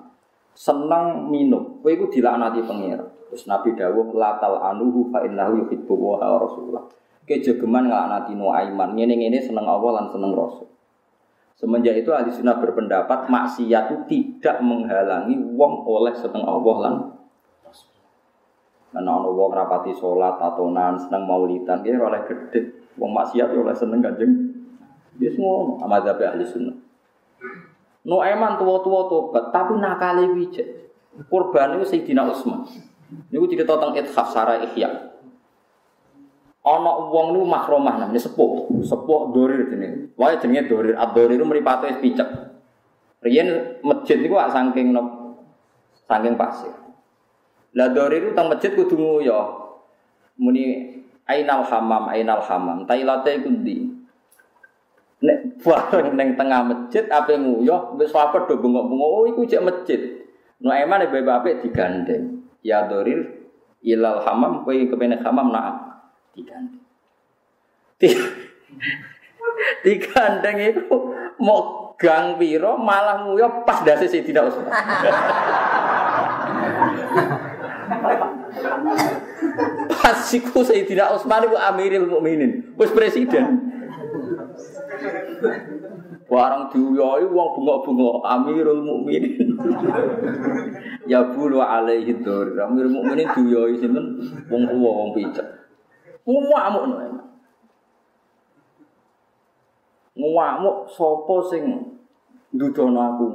Seneng minum. Kowe iku dilaknati pangeran. Terus Nabi dawuh latal anuhu fa innahu yuhibbu wa rasulullah. Kejegeman nglaknati Nuaiman. Ngene-ngene seneng Allah lan seneng Rasul. Semenjak itu ahli sunnah berpendapat maksiat itu tidak menghalangi wong oleh seneng Allah lan Nah, ono wong rapati sholat, tatonan, seneng maulidan, dia oleh gede. Wong maksiat oleh seneng kanjeng. Dia semua amadzhab ahli sunnah. No eman tua-tua tobat, tapi nakali wijek. Korban itu Sayyidina Utsman. Niku cerita tentang ithaf sara ihya. Ono wong niku makromah namanya sepuh, sepuh dorir jenenge. Wae jenenge dorir, ad-dorir mripate wis picek. Riyen masjid niku saking saking pasir. Lah dori itu tang masjid kudu nguyo. Muni ainal hamam, ainal hamam. Tailate iku ndi? Nek bareng [laughs] ning tengah masjid ape nguyo, wis sahabat do bengok-bengok, oh iku cek masjid. No emane bae apik digandeng. Ya dorir ilal hamam kowe kepene hamam nak digandeng. [laughs] Digandeng itu mau gang piro malah nguyo pas dasi Sidina Utsman. [laughs] Pas iku Sayyidina Utsman iku Amirul Mukminin, wis presiden. Warang diuyoi wong bengok-bengok Amirul Mukminin. ya bulu alaihi dzur. Amirul Mukminin diuyoi sinten? Wong tuwa wong picek. Ngamuk no. Ngamuk sapa sing ndudono aku.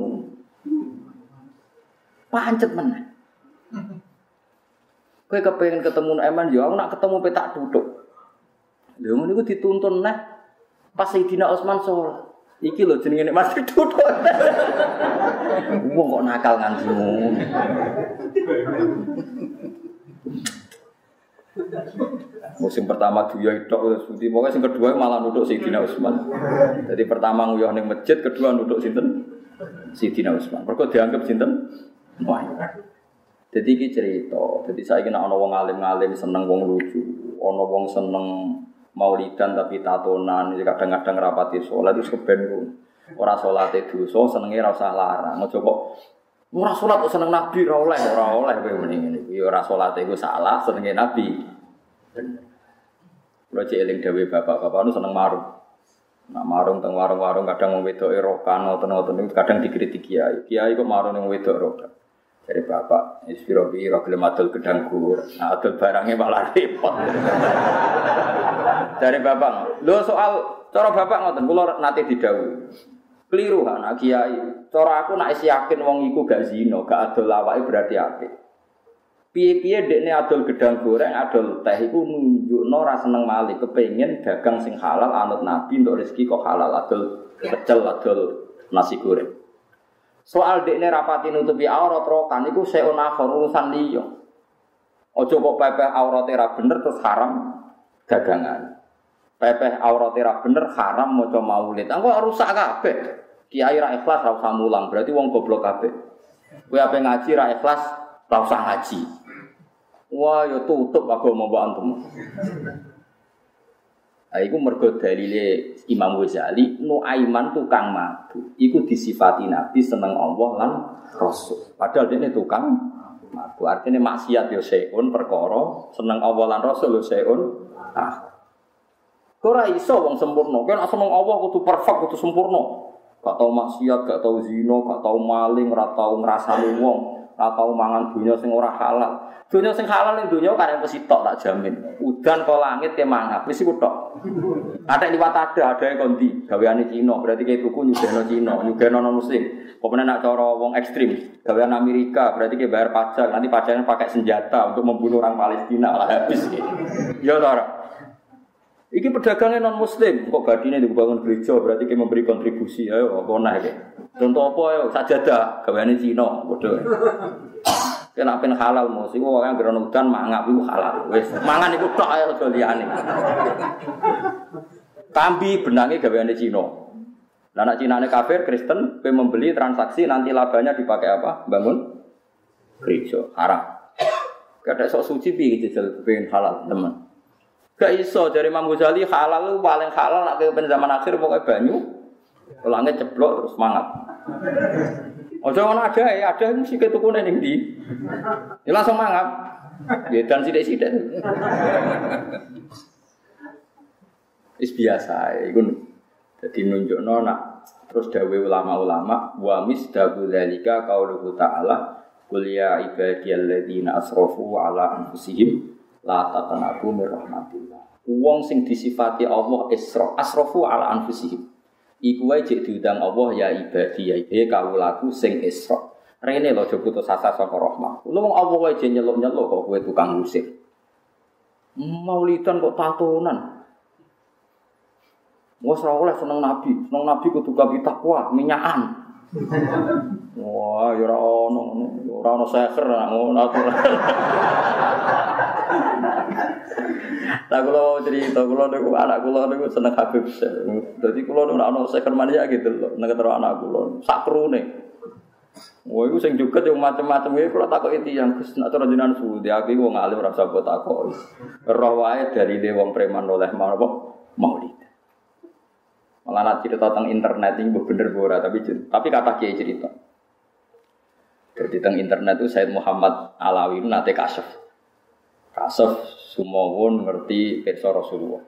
Pancet meneh. Kowe kepengen ketemu Eman yo aku nak ketemu petak duduk. Lha ngono iku dituntun neh pas Sayyidina Utsman sholat. Iki lho jenenge nek masih duduk. Wong kok nakal nganti ngono. Musim pertama duya itu terus putih, yang kedua malah nuduk Sayyidina Utsman. Jadi pertama nguyah ning masjid, kedua nuduk sinten? Sayyidina Utsman. Mergo dianggap sinten? Wah. Jadi iki cerita. Jadi saya kena ono wong alim-alim seneng wong lucu, ono wong seneng maulidan tapi tatonan, kadang-kadang rapati sholat itu keben. Ora sholat itu, so senengnya rasa larang. Ojo kok ora sholat kok seneng nabi, ora oleh, ora oleh kowe mending ngene. Iki ora sholat itu salah, senengnya nabi. Kalau cek eling dewe bapak-bapak nu seneng marung. Nah marung teng warung-warung kadang mau wedok erokan, ngoten-ngoten kadang dikritik kiai. Kiai kok marung yang wedok erokan. Dari bapak, ispiro biro gelem adol gedang gur, nah adol barangnya malah repot. [laughs] Dari bapak, lo soal cara bapak ngoten, kula nanti didhawuhi. Keliru anak kiai. Cara aku nak yakin wong iku gak zina, gak adol awake berarti apik. Piye-piye dekne adol gedang goreng, adol teh iku nunjukno ra seneng malih, kepengin dagang sing halal anut nabi untuk rezeki kok halal adol pecel adol nasi goreng. Soal dekne rapati nutupi aurat rokan iku seun urusan liya. Ojo kok pepeh aurate ra bener terus haram dagangan. Pepeh aurate ra bener haram maca maulid. Engko rusak kabeh. Kiai ra ikhlas ra usah mulang, berarti wong goblok kabeh. Kowe ape ngaji ra ikhlas ra usah ngaji. Wah, ya tutup agama mbok antum. Nah, iku mergo dalile Imam Ghazali, Nuaiman tukang mabuk. Iku disifati Nabi seneng Allah lan Rasul. Padahal dia tukang mabuk. Artinya maksiat yo seun perkara, seneng Allah lan Rasul yo seun. Ah. Ora iso wong sempurna. Kan seneng Allah kudu perfect, kudu sempurna. Gak tau maksiat, gak tau zina, gak tau maling, ora tau ngrasani wong, ora tau mangan dunya sing ora halal. Dunia sing halal ning dunia kan mesti tok tak jamin. Udan ke langit ke mangap wis iku tok. Ada liwat ada, ada yang kondi, gaweane Cina, berarti kayak tuku nyugeno Cina, nyugeno non muslim. Pokoknya nak cara wong ekstrim, gawean Amerika, berarti kayak bayar pajak, nanti pajaknya pakai senjata untuk membunuh orang Palestina lah habis. Ya ora. Iki pedagangnya non muslim, kok badine dibangun gereja, berarti kayak memberi kontribusi, ayo apa nah Contoh apa ayo sajadah, gaweane Cina, bodoh. Kena pen halal mos iku wong gerono udan mangap iku halal. Wis mangan iku tok ae aja liyane. Kambi benange gaweane Cina. Lah nek Cinane kafir Kristen kowe membeli transaksi nanti labanya dipakai apa? Bangun gereja haram. Kada sok suci piye jajal pengen halal teman. Gak iso dari Imam Ghazali halal paling halal nak ke zaman akhir pokoknya banyu. Langit ceplok terus semangat. Ojo ngono ada ya, ada sing sik tukune ning ndi. Ya langsung mangap. Ya dan sithik-sithik. Wis biasa iku. Dadi nunjukno nak terus dawuh ulama-ulama wa misdabu dzalika qauluhu ta'ala Qul ya ibadiyalladzina asrafu ala anfusihim la taqnatu mir rahmatillah. Wong sing disifati Allah isra, asrafu ala anfusihim. Iku wae jek diundang Allah ya ibadi ya he kawulaku sing Isra. Rene lho aja putus asa saka rahmat. Lu wong Allah wae jek nyeluk-nyeluk kok kowe tukang musik. Maulidan kok tatonan. Wes ora oleh seneng nabi, seneng nabi kudu gawe takwa, minyakan. Wah, ya ora ono, ora ono seker ngono aturan. Nah kalau cerita, kalau niku anak kula niku seneng Habib Jadi kula niku ana seker mania gitu loh, nek terus anak kula sak krune. Wah, iku sing juga yang macam-macam iki kula takoki tiyang Gus nek ora jenengan suudi aku wong alim ora usah takoki. Roh wae dari de wong preman oleh mau maulid. Malah nak cerita tentang internet ini bener bora tapi tapi kata kiai cerita. Jadi tentang internet itu Said Muhammad Alawi itu nate kasef. Kasef semua pun ngerti perso Rasulullah.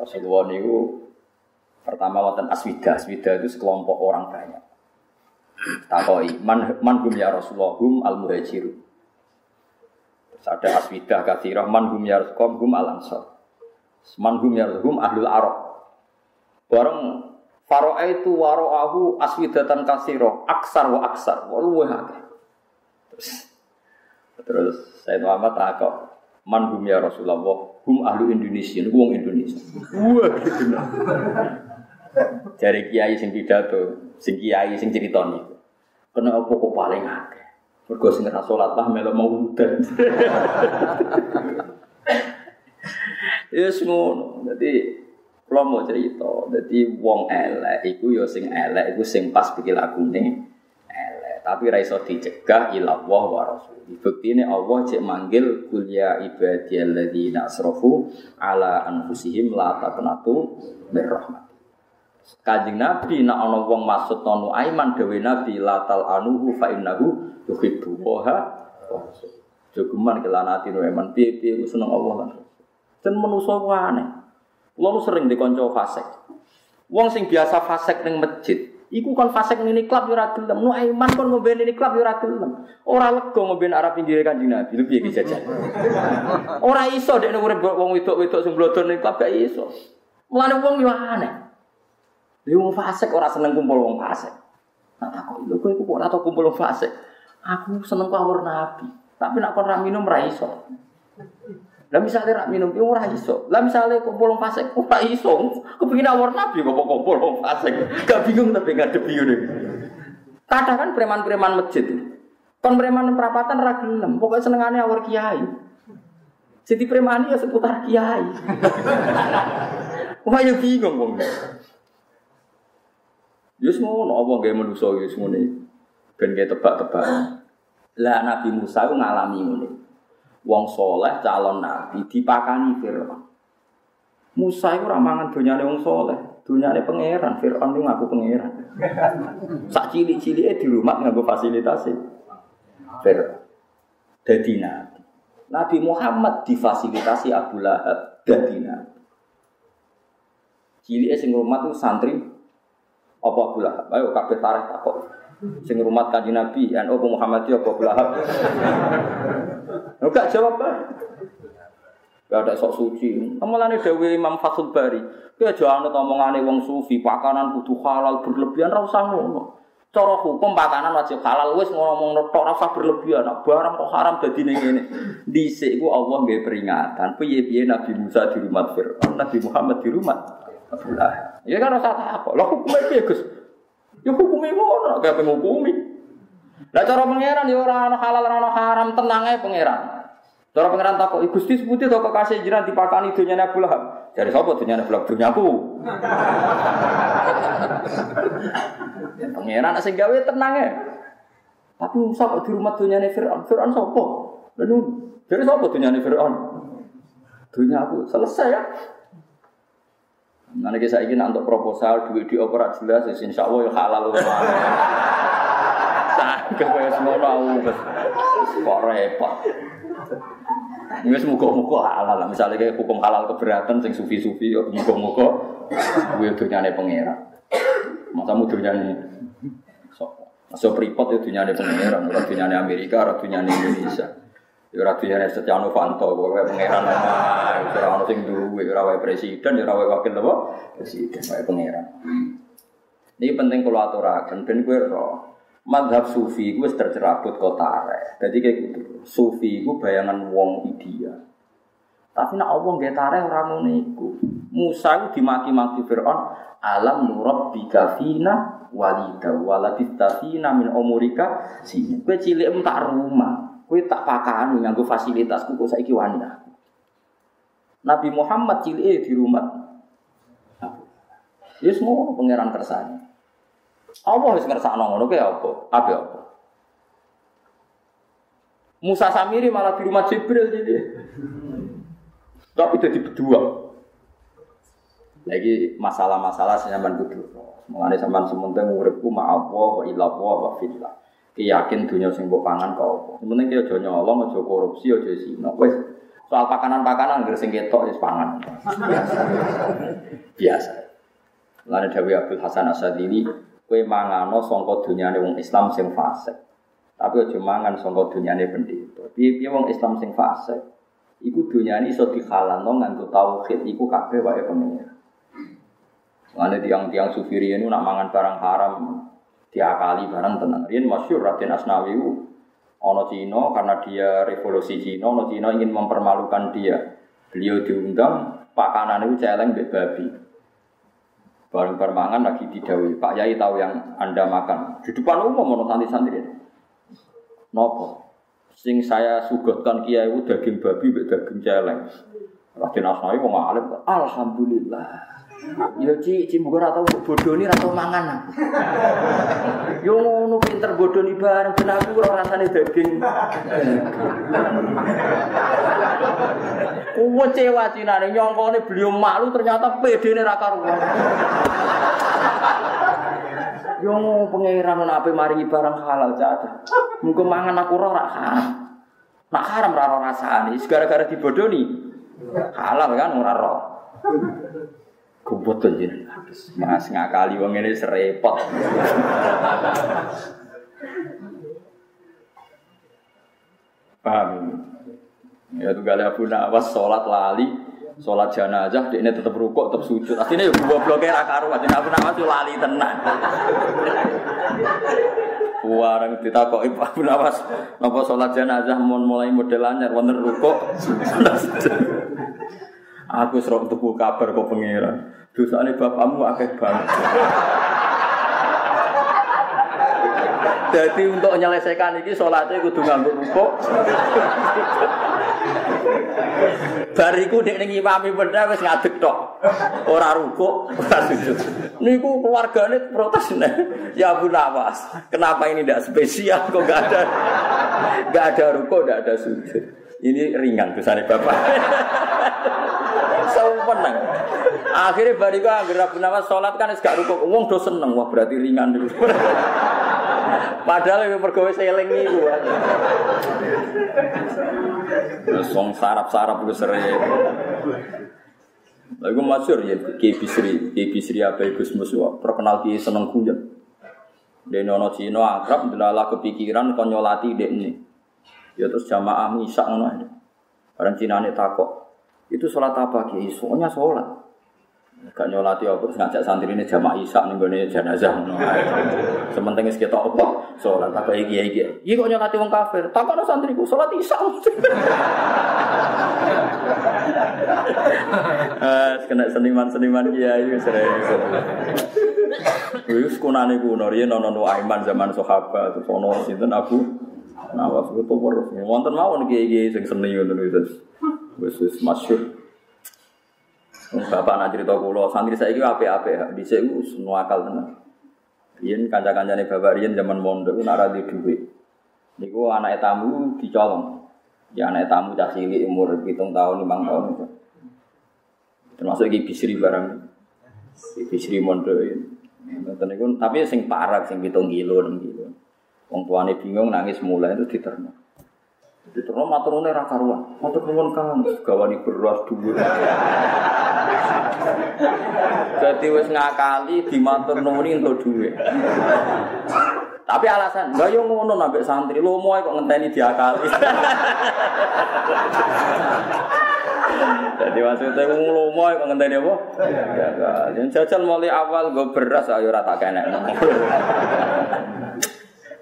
Rasulullah itu pertama wonten aswida, aswida itu sekelompok orang banyak. Takoi, man man hum ya Rasulullah hum al muhajiru. Terus ada aswida kathirah man hum ya hum al ansor. Man hum ya Rasulullah ahlul arab. Bareng Faro'a itu waro'ahu aswidatan kasiro aksar wa aksar wa luweh Terus terus saya Muhammad takok man hum ya Rasulullah hum ahlu Indonesia niku wong Indonesia. Wah gitu. Dari kiai sing pidato, sing kiai sing cerita niku. Kena apa kok paling akeh? Mergo sing ora salat lah melu mau udan. [laughs] Ya ngono. Dadi kalau mau cerita, jadi wong elek, iku yo sing elek, iku sing pas pikir lakune elek. Tapi raiso dicegah ilah wah wa rasul. Bukti ini Allah cek manggil kuliah ibadiyalladzina asrofu ala anfusihim la taqnatu mirrahmat. Kanjeng Nabi nak ana wong maksud nonu aiman dewe Nabi latal anuhu fa innahu yuhibbu wa Jogeman kelanati nu eman piye-piye seneng Allah lan. Dan manusa aneh. Kulo sering dikonco fasek. Wong sing biasa fasek ning masjid, Iku kon fasik ini klub yo ora gelem. Nuaiman kon ngombe ini klub yo ora gelem. Ora lega ngombe arah pinggir Kanjeng Nabi. Lho piye jajan. Ora iso dekne urip wong wedok-wedok sing blodor ning klub gak iso. Mulane wong yo aneh. Lha wong fasik ora seneng kumpul wong fasik. Nah takut lho kowe kok ora tau kumpul wong fasik. Aku seneng kawur Nabi. Tapi nak kon ra minum ra iso. Lah misalnya rak minum piye ora iso. Lah misalnya kumpul wong fasik ora iso. Kepengin awor nabi kok kumpul wong fasik. Gak bingung tapi ngadepi ngene. Kadang kan preman-preman masjid. Kon preman perapatan ra gelem, pokoke senengane awor kiai. Jadi preman ya seputar kiai. Wah ya bingung wong. Ya ngono apa gawe manusa ya ngono. Ben tebak-tebak. Lah Nabi Musa ngalami ngono wong soleh calon nabi dipakani Fir'aun. Musa itu ramangan dunyane wong soleh, dunyane pangeran, Fir'aun itu ngaku pangeran. [laughs] Sak cili-cili di rumah nganggo fasilitasi. Fir'aun. Dadi nabi. Nabi Muhammad difasilitasi Abu Lahab dadi nabi. Cili sing rumah tuh santri apa Abu Lahab? Ayo kabeh tarikh takok. Sing rumah kanjeng Nabi, NU Muhammadiyah apa Abu Lahab? [laughs] Enggak jawab kan? Gak ada sok suci. Amalane Dewi Imam Fathul Bari. Dia aja anut omongane wong sufi, pakanan kudu halal berlebihan ra usah ngono. Cara hukum pakanan wajib halal wis ngomong tok ra usah berlebihan. Nah, barang kok haram dadi ning ngene. Dhisik ku Allah nggih peringatan. Piye-piye Nabi Musa di rumah Firaun, Nabi Muhammad di rumah Abdullah. Ya kan rasa apa? Lah hukumnya piye, Gus? Ya hukumnya ngono, kayak penghukumi. Lah cara pangeran ya ora ana halal ora ana haram, tenang ae pangeran. Cara pangeran takok, "Gusti seputi to kok kasih jiran dipakani dunyane Abu Lahab?" Dari sapa dunyane Abu Lahab? Dunyaku. [laughs] pangeran sing gawe tenang ae. Tapi Musa kok di rumah dunyane Fir'aun? Fir'aun sapa? Lalu dari sapa dunyane Fir'aun? Dunyaku selesai ya. Nanti saya ingin untuk proposal duit di opera jelas, insya Allah ya halal. [laughs] Saged kaya semono aku kok repot. Wis muga-muga halal. Misalnya kayak hukum halal keberatan sing sufi-sufi yo muga-muga kuwi dunyane pangeran. Masa mu dunyane? Masuk pripot ya dunyane pangeran, ora dunyane Amerika, ora dunyane Indonesia. Ya ora dunyane Setia Novanto, kowe pangeran ora ono sing duwe, ora wae presiden, ya ora wae wakil apa? Presiden, wae pangeran. Ini penting kalau aturakan, ben kowe roh madhab sufi gue tercerabut kota tarik. Jadi kayak gitu. Sufi gue bayangan wong ideal. Tapi nak Allah nggak tarik orang iku. Musa itu dimaki-maki Fir'aun, alam nurab bikafina walida waladistafina min omurika sini. Kue cilik tak rumah, kue tak pakani nganggo fasilitas kok saiki wani Nabi Muhammad cilik di rumah. Ya semua pangeran kersane. Allah wis ngersakno ngono kuwi apa? Apa apa? Musa Samiri malah di rumah Jibril jadi. Tapi jadi berdua. Lagi masalah-masalah senyaman kudu. Mengenai sampean sementing uripku ma Allah wa Allah wa fillah. Yakin dunia sing pangan kok apa. Sementing ki aja nyolong, aja korupsi, aja zina. Wis soal pakanan-pakanan ngger sing ketok pangan. [laughs] Biasa. Biasa. Lalu Dawi Abdul Hasan Asadili Kue mangano songko dunyane wong Islam sing fasik. Tapi aja mangan songko dunyane pendeta. Piye-piye wong Islam sing fasik, iku dunyane iso dihalalno nganggo tauhid iku kabeh wae pengen. Mane tiang-tiang sufiri ini nak mangan barang haram diakali barang tenang. Rian masyur Raden Asnawi ono Cina karena dia revolusi Cina, ono Cina ingin mempermalukan dia. Beliau diundang pakanan itu celeng babi. Bareng permangan lagi didawi. Pak Yai tahu yang Anda makan. Di depan umum mau santri-santri. Nopo. Sing saya sugotkan kiai itu daging babi, daging celeng. Raden Asnawi mau ngalim. Alhamdulillah. Ya Ci, Ci muga ora tau bodoni ora tau mangan. Yo ngono pinter bodoni bareng ben aku ora rasane daging. Kuwe cewa cinane nyongkone beliau malu ternyata pedene ra karuan. Yo pangeran ana ape maringi barang halal caca. Muga mangan aku ora haram. Nak haram ora rasane, gara-gara dibodoni. Halal kan ora tuh jadi Mas ngakali wong ini serepot. Paham? Ya tuh gale Abu Nawas sholat lali, sholat jenazah, dia ini tetap rukuk, tetap sujud. Artinya ya gua blokir akaru, artinya Abu Nawas tuh lali tenang. Warang ditakoki Abu Nawas, napa sholat jenazah mau mulai model anyar, wonten rukuk. Aku serok tuku kabar kok pengiran. Dosane bapakmu akeh banget. Jadi untuk menyelesaikan ini sholatnya kudu nganggo rukuk. Bariku dek ning imami bener wis ngadeg tok. Ora rukuk, ora sujud. Niku keluargane protes nih. Ya Abu Nawas, kenapa ini tidak spesial kok gak ada gak ada rukuk, gak ada sujud. Ini ringan dosane bapak. Sempurna. Akhirnya bariku anggere Abu Nawas sholat kan gak rukuk. Wong do seneng, wah berarti ringan dulu. Padahal yang pergawe seling itu. Song sarap-sarap itu sering. Lagu masyur ya, Kiai Bisri, Kiai Bisri apa Gus Musuh, terkenal Kiai seneng kuyon. Dia nono Cino akrab, delala kepikiran konyolati dek ini. Ya terus jamaah misak ngono aja. Orang Cina ini takok, itu sholat apa Kiai? Soalnya sholat. Gak nyolati apa terus ngajak santri ini jamaah isak nih gue jenazah. Sementing kita apa? Sholat kayak gini gini. Iya kok nyolati wong kafir? Tak ada santriku sholat isak. Kena seniman-seniman kiai sering. Wis kunane kuno riyen ana Aiman zaman sahabat terus ana sinten Abu Nawas itu terus. Wonten mawon kiai-kiai sing seni ngono wis. Wis wis masyhur. Bapak nak cerita kula, santri itu apa-apa, di sini semua akal tenan. Rian kanca-kancane bapak Rian zaman mondok nak ra di dhuwit. Niku anak tamu dicolong. Ya anak tamu cah cilik umur hitung tahun, lima tahun itu. Termasuk iki bisri barang. Bisri mondok ini. Tapi sing parah, sing hitung kilo, enam kilo. Wong tuane bingung nangis mulai itu diterima. Diterima maturune ra karuan. Matur nuwun Kang, gawani beras dhuwur. Jadi wis ngakali dimatur nuwuni untuk duit. Tapi alasan, enggak yo ngono nambah santri, lo mau kok ngenteni diakali. Jadi maksudnya wong lomo kok ngenteni apa? Ya jajal mulai awal gue beras ayo rata kena.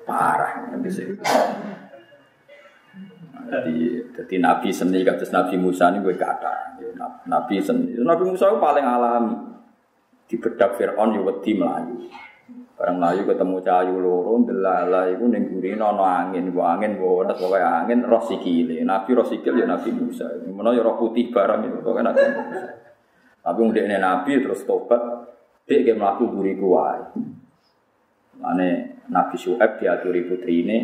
Parah. Jadi, jadi Nabi seni kados Nabi Musa ini gue kata, Nabi seni. Nabi Musa itu paling alami. Di bedak Fir'aun ya wedi melayu. Barang melayu ketemu cahayu loro, delala itu ning gurine ana angin, gua angin gua ora angin roh sikile. Nabi roh sikil ya Nabi Musa. Menawa ya roh putih barang itu pokoke Nabi Musa. Tapi wong dekne Nabi terus tobat, dek ge mlaku buriku wae. Mane Nabi Syuaib diaturi putrine,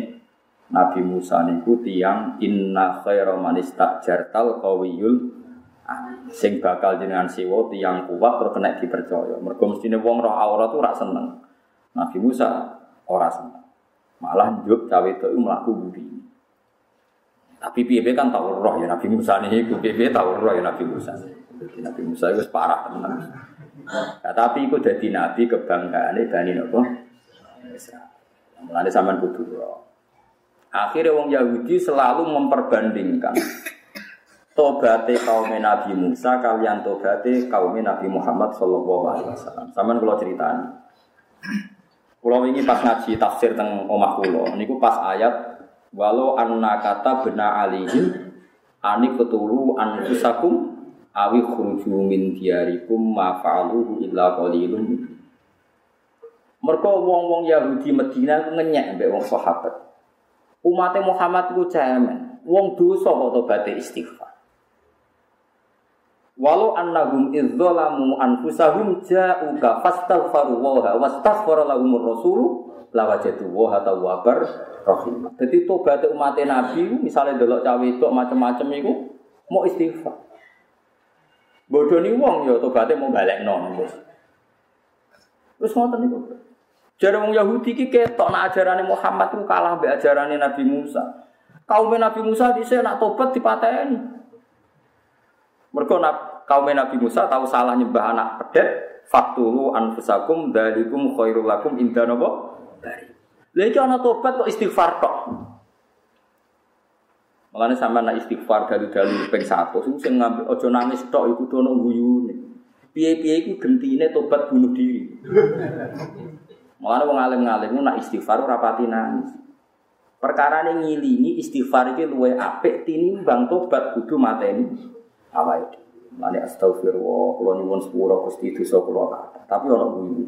Nabi Musa niku tiang inna khaira man istajartal qawiyul sing bakal jenengan siwa tiang kuat terus kena dipercaya. Mergo mestine wong roh aurat tuh ora seneng. Nabi Musa ora seneng. Malah njuk cawe itu mlaku budi. Tapi piye kan tau roh ya Nabi Musa niku piye tau roh ya Nabi Musa. Nabi Musa itu parah tenan. Nah, tapi itu jadi nabi kebanggaan Bani Nopo Israel. Mulane sampean kudu. Akhirnya wong Yahudi selalu memperbandingkan [coughs] tobate kaum Nabi Musa kalian tobate kaum Nabi Muhammad Shallallahu Alaihi Wasallam. Sama kalau ceritani. Kalau ini pas ngaji tafsir tentang omah kulo, niku pas ayat walau anna kata bena alihim anik ketulu anfusakum awi khruju min diarikum ma fa'aluhu illa qalilun. Mereka wong-wong Yahudi Medina ngenyek mbek wong sahabat. Umat Muhammad ku cemen. Wong dosa kok tobaté istighfar. Walau annahum idzalamu anfusahum ja'uka fastaghfaru wa wastaghfara lahumur rasul lawajadu wa tawwabar rahim. Jadi tobat umat Nabi misalnya delok cawe itu macam-macam itu mau istighfar. Bodoni wong ya tobaté mau balekno. Terus ngoten niku. Jadi wong Yahudi ki ketok nak ajarane Muhammad ku kalah mbek ajarane Nabi Musa. Kaum Nabi Musa dhisik nak tobat dipateni. Mergo kaum Nabi Musa tahu salah nyembah anak pedet, faktulu anfusakum dalikum khairul lakum inda. Lha iki ana tobat kok istighfar tok. Makanya sama nak istighfar dari dalu peng satu, sing ngambil ojo nangis tok iku dono guyune. Piye-piye iku gentine tobat bunuh diri. Makanya wong alim-alim nak istighfar ora pati nangis. Perkara ini ngilingi istighfar iki luwe apik tinimbang tobat kudu mateni awake. Mane astagfirullah, kula nyuwun sepura Gusti dosa kula kata. Tapi ana guyu.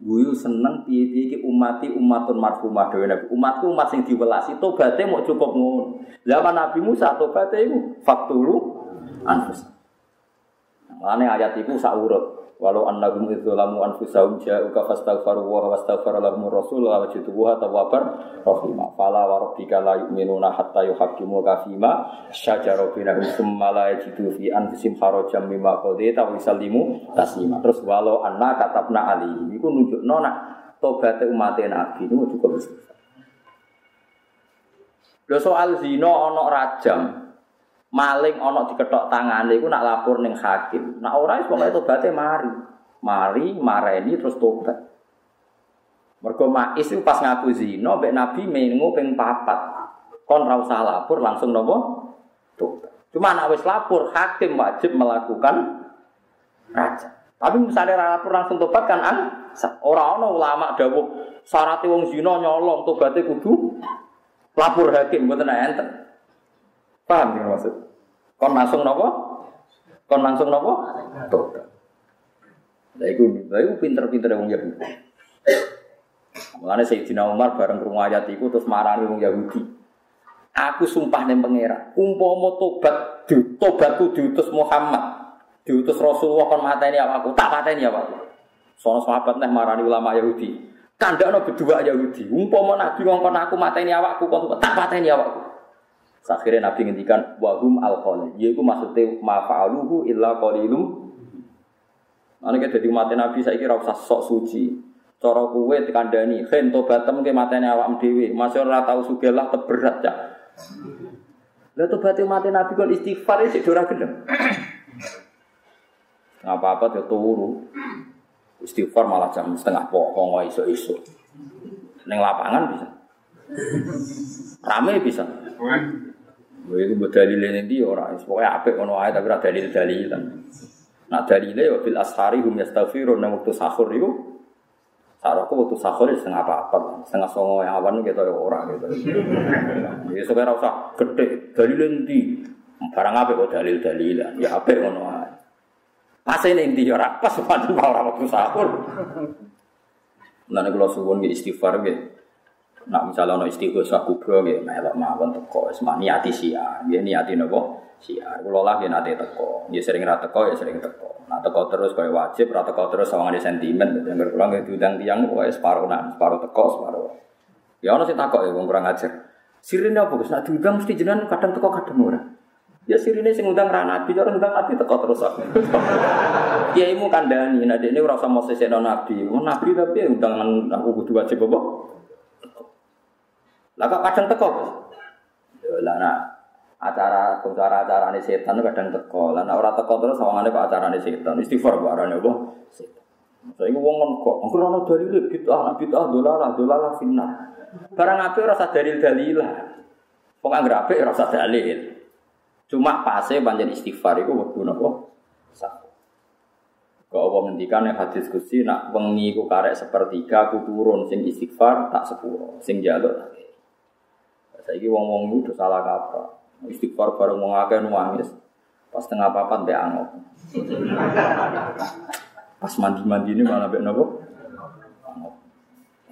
Guyu seneng piye-piye iki umati umatun marhumah dhewe Nabi. Umatku umat sing diwelasi tobaté mau cukup ngono. Zaman Nabi Musa tobaté iku faktulu anfus. Mane ayat iku sak. Walau annahum idzalamu anfusahum ja'uka fastaghfaru wa wastaghfara lahum rasul wa wajidu wa tawwabar rahima. Fala wa rabbika la yu'minuna hatta yuhaqqimu ka fima syajara bainahum tsumma la yajidu fi anfusihim harajan mimma qadaita wa yusallimu taslima. Terus walau anna katabna ali iku nunjukno nak tobat umat Nabi itu cukup. Lho soal zina ana rajam, maling ana diketok tangane iku nak lapor ning hakim. Nak ora wis pokoke tobaté mari. Mari mareni terus tobat. Mergo Ma'is itu pas ngaku zina mbek Nabi mengu ping papat. Kon ra usah lapor langsung nopo? Tobat. Cuma nak wis lapor hakim wajib melakukan raja. Tapi misalnya lapor langsung tobat kan an ora ana ulama dawuh syarat wong zina nyolong tobaté kudu lapor hakim mboten enten. Paham ya maksud? Kon langsung nopo? Kon langsung nopo? Tobat. Lah iku, lah iku pinter-pinter wong Yahudi. Mulane Sayyidina Umar bareng krungu ayat iku terus marani wong Yahudi. Aku sumpah ning pangeran, umpama tobat di, tobatku diutus Muhammad, diutus Rasulullah kon mateni awakku, tak pateni awakku. Sono sahabat neh marani ulama Yahudi. Kandakno berdua Yahudi. Umpama Nabi ngongkon aku mateni awakku kon tak pateni awakku. Akhirnya Nabi ngendikan wahum alqol. Yaiku maksudnya mafa'aluhu illa qalilum. Ana kita dadi umat Nabi saiki ora usah sok suci. Cara kuwe dikandani, "Khen tobatem ke matene awakmu dhewe." Masih ora tau sugelah teberat ya. Lah tobat mati Nabi kon istighfar sik ora gelem. apa-apa yo turu. Istighfar malah jam setengah pokok iso-iso. Ning lapangan bisa. Rame bisa. Itu buat dalil ini dia orang, pokoknya apik ngono ae tapi ada dalil dalilan. Nah dalilnya ya fil ashari hum yastaghfirun nang waktu sahur itu Sarahku waktu sahur ya setengah apa setengah songo yang awan gitu ya orang gitu. Ya sekarang usah gede dalil nanti barang apa kok dalil dalilan ya apa ngono ae. Pas ini inti ya pas [laughs] waktu sahur. Nah kula suwun istighfar nggih. Nak misalnya ono istighosah kubro nggih melok mawon teko wis niati siar. Nggih niati napa? Siar. Kula lah nggih nate teko. Nggih sering ra teko ya sering teko. Nak teko terus kaya wajib, ra teko terus sawangane sentimen. Dadi kula nggih diundang tiyang wae separo nak, separo teko, separo. Ya ono sing takok ya wong kurang ajar. Sirine apa Gus? Nak diundang mesti jenengan kadang teko kadang ora. Ya sirine sing ngundang ra nabi, cara ngundang nabi teko terus aku. [laughs] Kiaimu kandhani, nek ini ora usah mau sesekno nabi. Nabi tapi undangan aku kudu wajib apa? Lah kok kadang teko, Bos? Ya lah nak acara acara ini setan kadang teko. Lah nak ora teko terus sawangane kok acarane setan. Istighfar kok arane apa? Setan. Saya wong ngono kok, engko ana dalil bid'ah, bid'ah dolalah, dolalah finnar. Barang apik ora usah dalil dalilah. Wong anggere apik ora usah dalil. Cuma pase panjen istighfar iku wektu napa? Sah. Kau Allah ngendikan yang hadis kusi nak wengi ku karek sepertiga ku turun sing istighfar tak sepuro sing jaluk tak Saiki wong-wong itu salah kaprah. Istighfar bareng wong akeh nangis. Pas tengah papat mbek angop. Pas mandi-mandi ini malah mbek nopo?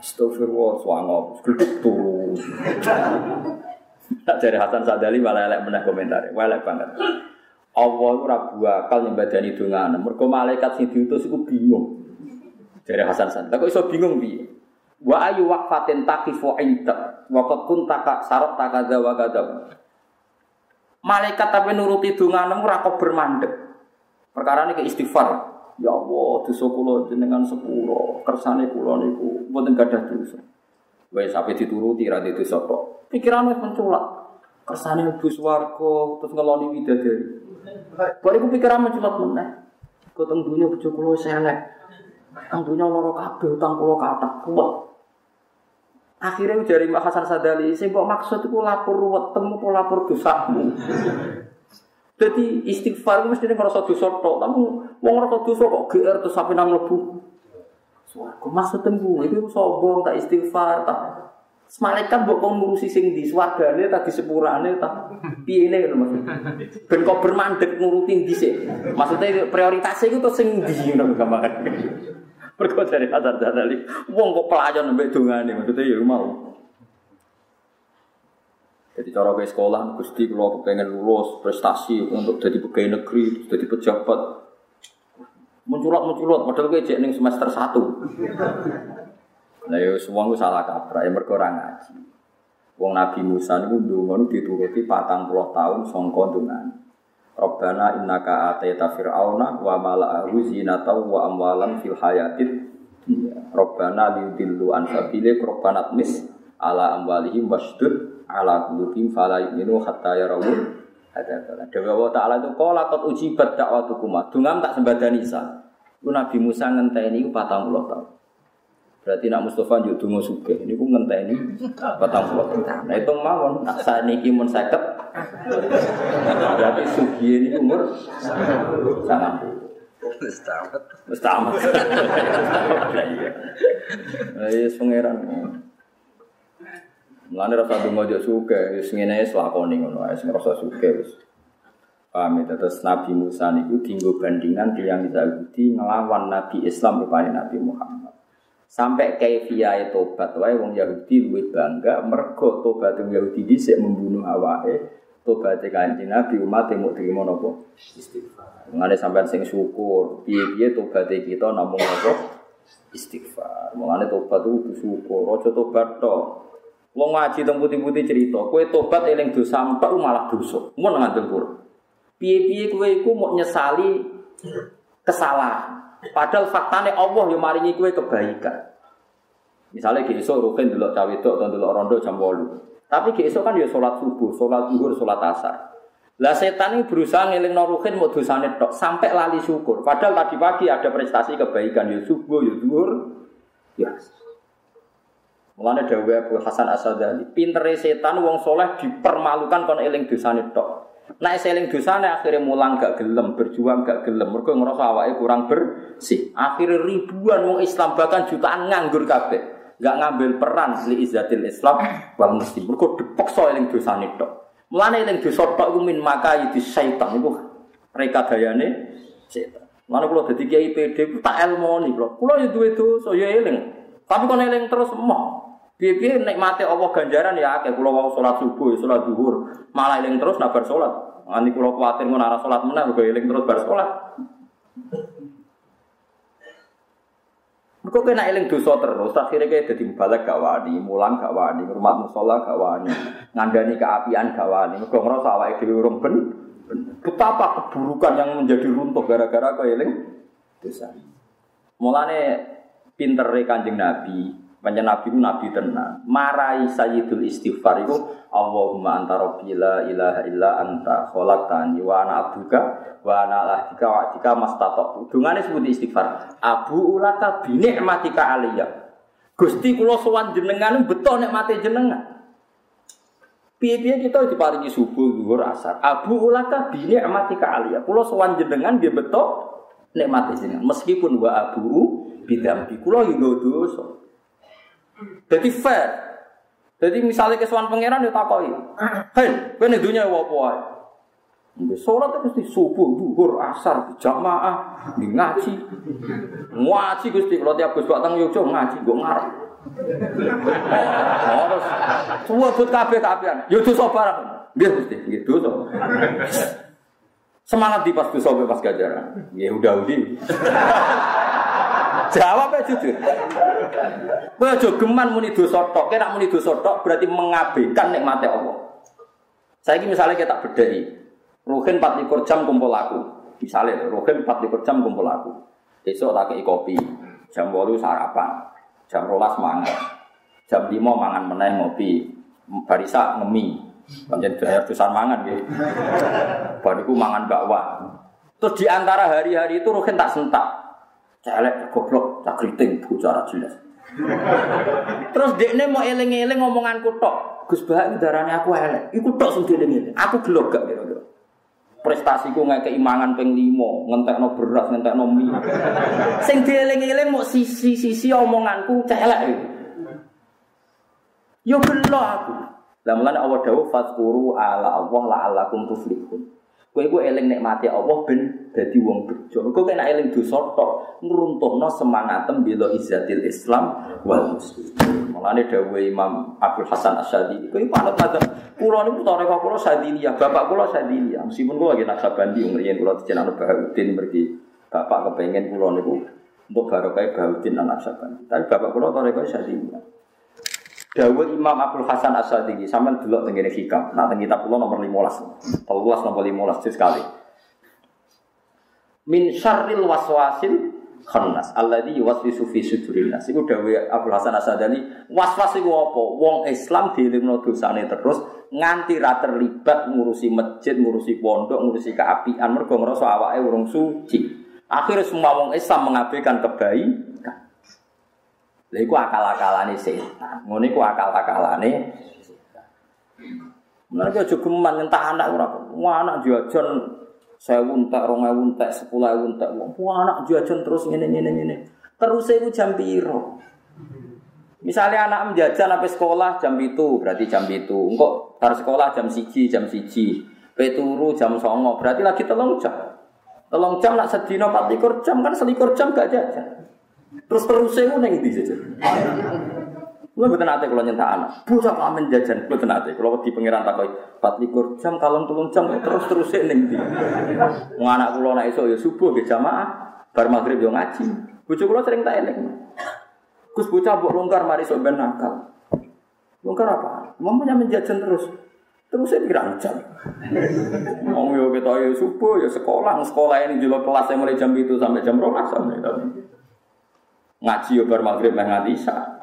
Astagfirullah, swangop. Geduk tuh. Tak dari Hasan Sadali malah elek meneh komentar. Elek banget. Allah itu rabu akal nyembadani dongan. Mergo malaikat sing diutus iku bingung. Dari Hasan Sadali. Kok iso bingung piye? Wa ayu waqfatin taqifu inda wa qad kunta sarot takadza wa kadza. Malaikat tapi nuruti donganem ora kok bermandek. Perkara ini ke istighfar. Ya Allah, dosa kula jenengan sepuro, kersane kula niku mboten gadah dosa. Wis sampe dituruti ra dosa kok. Pikiran wis menculak. kersane mlebu swarga terus ngeloni widadari. Bariku pikiran menculot meneh. Kok teng dunya bojo kula wis elek. Teng dunya lara kabeh utang kula kathah kuwat. Akhirnya dari Mbak Hasan Sadali, sing kok maksud itu lapor temu apa lapor dosamu. Jadi istighfar mesti ngerasa dosa tok, tapi wong ngerasa dosa kok GR terus sampai nang lebu. Suaraku maksud tembu itu sombong tak istighfar tak Malaikat mbok kon ngurusi sing di swargane ta di sepurane ta piye ne ngono maksud. Ben kok bermandek nuruti dhisik. Maksudnya prioritasnya itu sing di ngono gambaran. Mergo dari Hasan Sadali, wong kok pelayan mbek dongane maksudnya ya mau. Jadi cara ke sekolah, Gusti kalau pengen lulus prestasi untuk jadi pegawai negeri, jadi pejabat, menculot, padahal gue cek semester satu. Nah ya semua gue salah kaprah, ya mereka orang ngaji. Wong Nabi Musa itu dulu dituruti patang puluh tahun songko dengan Robbana innaka atayta fir'auna wa mala'ahu zinata wa amwalan fil hayatid Robbana liudillu an sabile Robbana mis ala amwalihim wasdud ala qulubihim fala yu'minu hatta yarawul ada Dewa Allah Ta'ala itu qala qad ujibat da'watukuma. Dungam tak sembadani. Ku Nabi Musa ngenteni ku 40 tahun. Berarti nak Mustafa njuk donga sugih. Niku ngenteni 40 tahun. Nah itu mawon nak saniki mun 50. Berarti sugih ini umur 90. Wis tamat. Wis tamat. Iya. Ya pangeran. Mulane rasa donga yo suke, wis ngene wis lakoni ngono ae sing rasa suke wis. Paham ya, terus Nabi Musa niku dinggo bandingan yang Yahudi ngelawan Nabi Islam rupane Nabi Muhammad. Sampai kaifiyae tobat wae wong Yahudi luwih bangga mergo tobat wong Yahudi dhisik membunuh awake. Tobat kanjeng Nabi umat mau terima napa? Istighfar. Mulane sampean sing syukur, piye-piye tobat kita namung napa? Istighfar. Mulane tobat itu syukur, aja tobat tok. Wong ngaji teng putih-putih cerita, kowe tobat eling dosa tok malah dosa. Mun ngandel Quran. Piye-piye kowe iku mau nyesali kesalahan. Padahal faktane Allah yang maringi kowe kebaikan. Misalnya esok rukin dulu cawe itu atau dulu rondo jam bolu. Tapi esok kan ya sholat subuh, sholat zuhur, sholat asar. Lah setan ini berusaha ngeling norukin mau dosane tok sampai lali syukur. Padahal tadi pagi ada prestasi kebaikan ya subuh, ya zuhur, ya. Mulane dawuh Abu Hasan Asadali, pintere setan wong soleh dipermalukan kon eling dosane tok. Nek seling dosane akhirnya mulang gak gelem, berjuang gak gelem, mergo ngerasa awake kurang bersih. Akhirnya ribuan wong Islam bahkan jutaan nganggur kabeh. Gak ngambil peran li izzatil Islam wal muslim. Mergo dipaksa eling dosane tok. Mulane eling dosa tok iku min maka di syaitan iku reka dayane setan. Mulane kula dadi kiai PD tak elmoni kula. Kula ya duwe dosa ya eling. Tapi kon eling terus emoh. Piye-piye nikmate Allah ganjaran ya akeh kula wau salat subuh, salat zuhur, malah eling terus nabar salat. Nganti kula kuwatir ngono arah salat meneh mergo eling terus bar salat. Mergo kena eling dosa terus, akhirnya kayak jadi balik gak wani, mulang gak wani, rumah musola gak wani, ngandani keapian gak wani, mergo ngerasa awake dhewe urung ben. Betapa keburukan yang menjadi runtuh gara-gara kau eling dosa. Mulane pinter Kanjeng Nabi, Panjang Nabi itu Nabi tenang. Marai Sayyidul Istighfar itu Allahumma anta rabbi la ilaha illa anta khalaqtani wa ana abduka wa ana lahdika wa atika mastatatu. Dungane sebut istighfar. Abu ulaka bi ni'matika aliyya. Gusti kula sowan jenengan beto nikmate jenengan. Piye-piye kita diparingi subuh, zuhur, asar. Abu ulaka bi ni'matika aliyya. Kula sowan jenengan nggih beto nikmate jenengan. Meskipun wa abu bidambi kula yo dosa. Jadi fair. Jadi misalnya kesuan pangeran ya takoi. Hei, nih dunia apa wae? Sholat itu mesti subuh, duhur, asar, jamaah, ngaji, ngaji gusti. Kalau tiap gus batang yukjo ngaji, gue ngarep. Harus semua buat kafe kafian. Yuk so barang. Dia gusti, gitu so. Semangat di pas dosa pas gajaran. Ya udah udah. Jawab ya jujur. Kowe aja geman muni dosa tok. Kira muni dosa tok berarti mengabaikan nikmate Allah. Saya ini misalnya kita bedai. Ruhin 24 jam kumpul aku. Misalnya Ruhin 24 jam kumpul aku. Besok tak kei kopi. Jam 8 sarapan. Jam 12 mangan. Jam 5 mangan meneh ngopi. Barisa ngemi. Pancen bayar besar mangan gitu. Bariku mangan bakwan. Terus di antara hari-hari itu Ruhin tak sentak. Celek, goblok, tak keriting, bicara jelas. [laughs] Terus dia mau eling-eling ngomonganku tok. Gus Bah darahnya aku elek. Iku tok sing dieling Aku gelok gak kira-kira. Prestasiku nggak keimangan peng limo, ngentekno beras, ngentekno mie. [laughs] Sing dieling-eling mau sisi-sisi omonganku celek. Yo gelo aku. Lah mulane Allah dawuh fazkuru ala Allah la'allakum tuflihun. Kowe iku eling nikmati Allah ben dadi wong bejo. Kowe kena eling dosa tok ngruntuhno semangatem bela izzatil Islam wal muslimin. Mulane dawuh Imam Abdul Hasan Asyadi, kowe panut madzhab kula niku toreko kula Sadiliyah, bapak kula Sadiliyah. Meskipun kula lagi naksabandi ngriyen kula dijenengno Bahauddin mergi bapak kepengen kula niku untuk barokah Bahauddin anak Naksabandi. Tapi bapak kula toreko Sadiliyah. Dawud Imam Abdul Hasan As-Sadili sampean delok teng ngene hikam. Nah teng kitab kula nomor 15. 13 nomor 15 sekali. Min syarril waswasil khannas alladzi yuwaswisu fi sudurin nas. Iku dawuh Abdul Hasan As-Sadili, waswas iku apa? Wong Islam dielingno dosane terus nganti ra terlibat ngurusi masjid, ngurusi pondok, ngurusi keapian mergo ngrasa awake urung suci. Akhirnya semua wong Islam mengabaikan kebaikan. Lha iku akal-akalane setan. Ngono iku akal-akalane Mulane aja geman nyentak anak ora. Anak jajan sewu entek, rong ewu entek, sepuluh ewu entek. Wah anak jajan terus ngene ngene ngene. Terus iku jam piro? Misalnya anak menjajan sampai sekolah jam itu, berarti jam itu. Engkau harus sekolah jam siji, jam siji. Peturu jam songo, berarti lagi telung jam. Telung jam nak sedino 24 jam kan selikur jam gak jajan. Terus terus saya mau nengi saja. Gue betul nanti kalau nyentak anak, bocah pamen jajan, betul nanti kalau di pangeran tak kau empat likur jam, kalong tulung jam, terus terus saya nengi. Anak kulo naik so ya subuh ke jamaah, bar maghrib yo ngaji. Bocah kulo sering tak eling. Gus bocah buat longgar mari sok ben nakal. Longgar apa? Mamanya menjajan terus. Terus saya kira jam. Mau yo kita yo subuh ya sekolah, sekolah ini juga kelas yang mulai jam itu sampai jam berapa sampai ngaji yo bar maghrib meh nganti isya.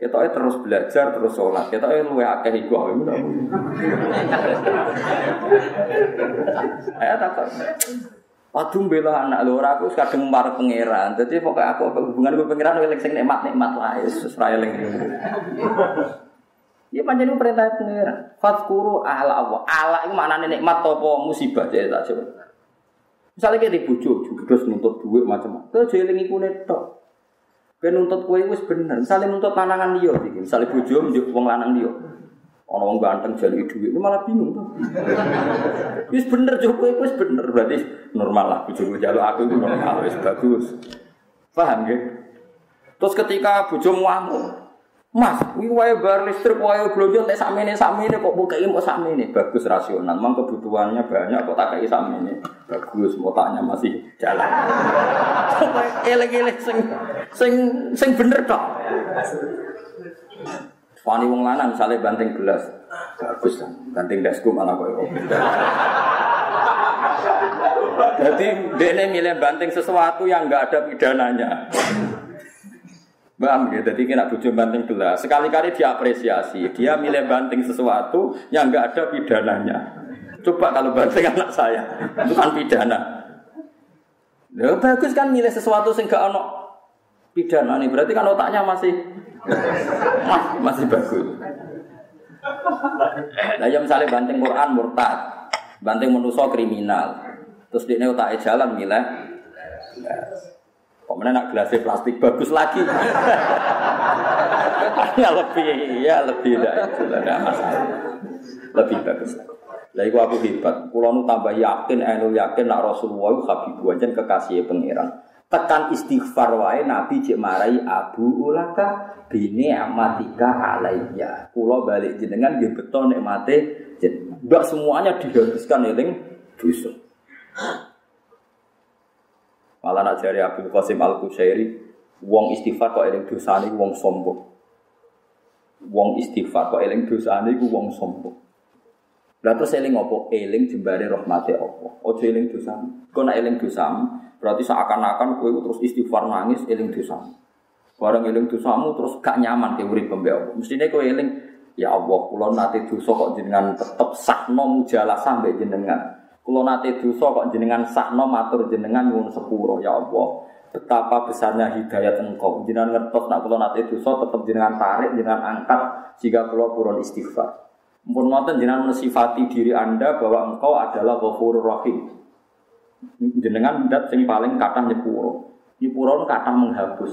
Kita terus belajar, terus sholat. Kita luwe akeh iku aku. [laughs] Ayo takut. Waduh bela anak lho aku kadang marep pangeran. Dadi pokoke aku hubungan gue pangeran eling sing nikmat-nikmat lah wis ora eling. [laughs] Ya panjenengan perintah pangeran. Fadkuru ala Allah. Ala iku maknane nikmat apa musibah jadi tak coba. Misalnya kayak di bojo, terus nuntut duit macam-macam. Terus jeling iku netok. Ben nuntut kowe wis bener. Misale nuntut lanangan liya iki, misale bojo njuk wong lanang liya. Ana wong ganteng jali dhuwit, malah bingung to. [laughs] Wis bener jo kowe wis bener berarti normal lah bojomu njaluk aku itu normal wis bagus. Paham nggih? Terus ketika bojomu ngamuk, Mas, ini wae bar listrik, wae belanja nek sakmene sakmene kok buka mau sakmene bagus rasional. Memang kebutuhannya banyak kok tak kayak sakmene bagus, otaknya masih jalan. [laughs] Elek-elek sing sing sing bener kok. Wani wong lanang banting gelas, bagus kan. Banting dasku malah kok [laughs] Jadi dia milih banting sesuatu yang nggak ada pidananya. Paham ya? Jadi kena bujuk banting gelas. Sekali-kali diapresiasi. Dia milih banting sesuatu yang enggak ada pidananya. Coba kalau banting [laughs] anak saya, itu kan pidana. Ya bagus kan milih sesuatu sing gak ono pidana nih. Berarti kan otaknya masih [laughs] masih bagus. Nah, ya misalnya banting Quran murtad, banting manusia kriminal. Terus dia otaknya jalan milih. Kok mana nak gelasnya plastik bagus lagi? ya lebih, ya lebih tidak itu tidak masalah. Lebih bagus. Lah iku aku hebat. Kulo nu tambah yakin, anu yakin nak Rasulullah habibu aja kekasih pangeran. Tekan istighfar wae Nabi cek marai Abu Ulaka bini amatika alaiya. Kulo balik jenengan nggih beton nikmate jenengan. Semuanya dihabiskan eling dosa. Malah nak jari Abdul Qasim Al Qusairi, wong istighfar kok eling dosane wong sombong. Wong istighfar kok eling dosane iku wong sombong. Lah terus eling apa? Eling jembare rahmate apa? Ojo eling dosamu. Kok nak eling dosamu, berarti seakan-akan kowe terus istighfar nangis eling dosamu. Barang eling dosamu terus gak nyaman ke urip pembe kowe eling Ya Allah, kula nate dosa kok jenengan tetep sahno mujalah sampai jenengan. Kula nate dosa kok jenengan sahno matur jenengan nyuwun sepuro ya Allah. Betapa besarnya hidayat engkau. Jenengan ngertos nak kula nate dosa tetep jenengan tarik, jenengan angkat jika kula purun istighfar. Mumpun ngoten jenengan mensifati diri Anda bahwa engkau adalah Ghafurur Rahim. Jenengan dat sing paling kathah nyepuro. Nyepuro kathah menghapus.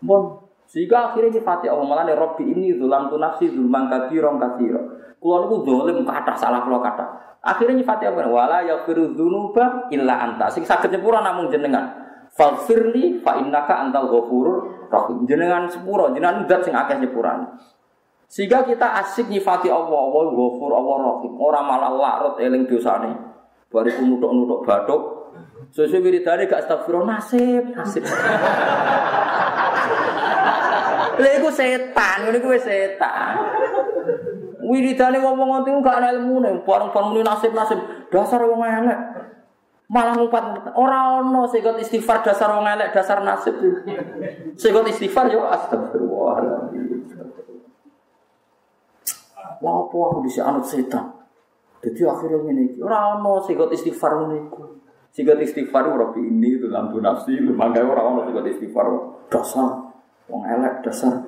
Mumpun sehingga akhirnya nyifati Allah malah Robbi ini zulam tu nafsi zulman kathiro kathiro. Kulo niku dolim kata salah kulo kata. Akhirnya nyifati Allah wala yaghfiru dzunuba illa anta. Sing saged nyepura namung jenengan. Faghfirli fa innaka antal ghafurur rahim. Jenengan sepuro, jenengan zat sing akeh nyepurane. Sehingga kita asik nyifati Allah, Allah ghafur, Allah rahim. Ora malah larut eling dosane. Bariku nutuk-nutuk batuk. Sesuai wiridane gak astagfirullah nasib, nasib. [laughs] Lha iku setan, ngene kuwi setan. Wiridane ngomong ngono iku gak ana ilmune, bareng-bareng nasib-nasib. Dasar wong elek. Malah ngumpat ora ono sing istighfar dasar wong elek, dasar nasib. Sing istighfar yo astagfirullah. Lah apa aku bisa anut setan? Jadi akhirnya ini, ora ono sing istighfar iku. Singkat istighfar Rabbi ini itu dalam nafsi, makanya orang orang singkat istighfar dasar Wong elek dasar.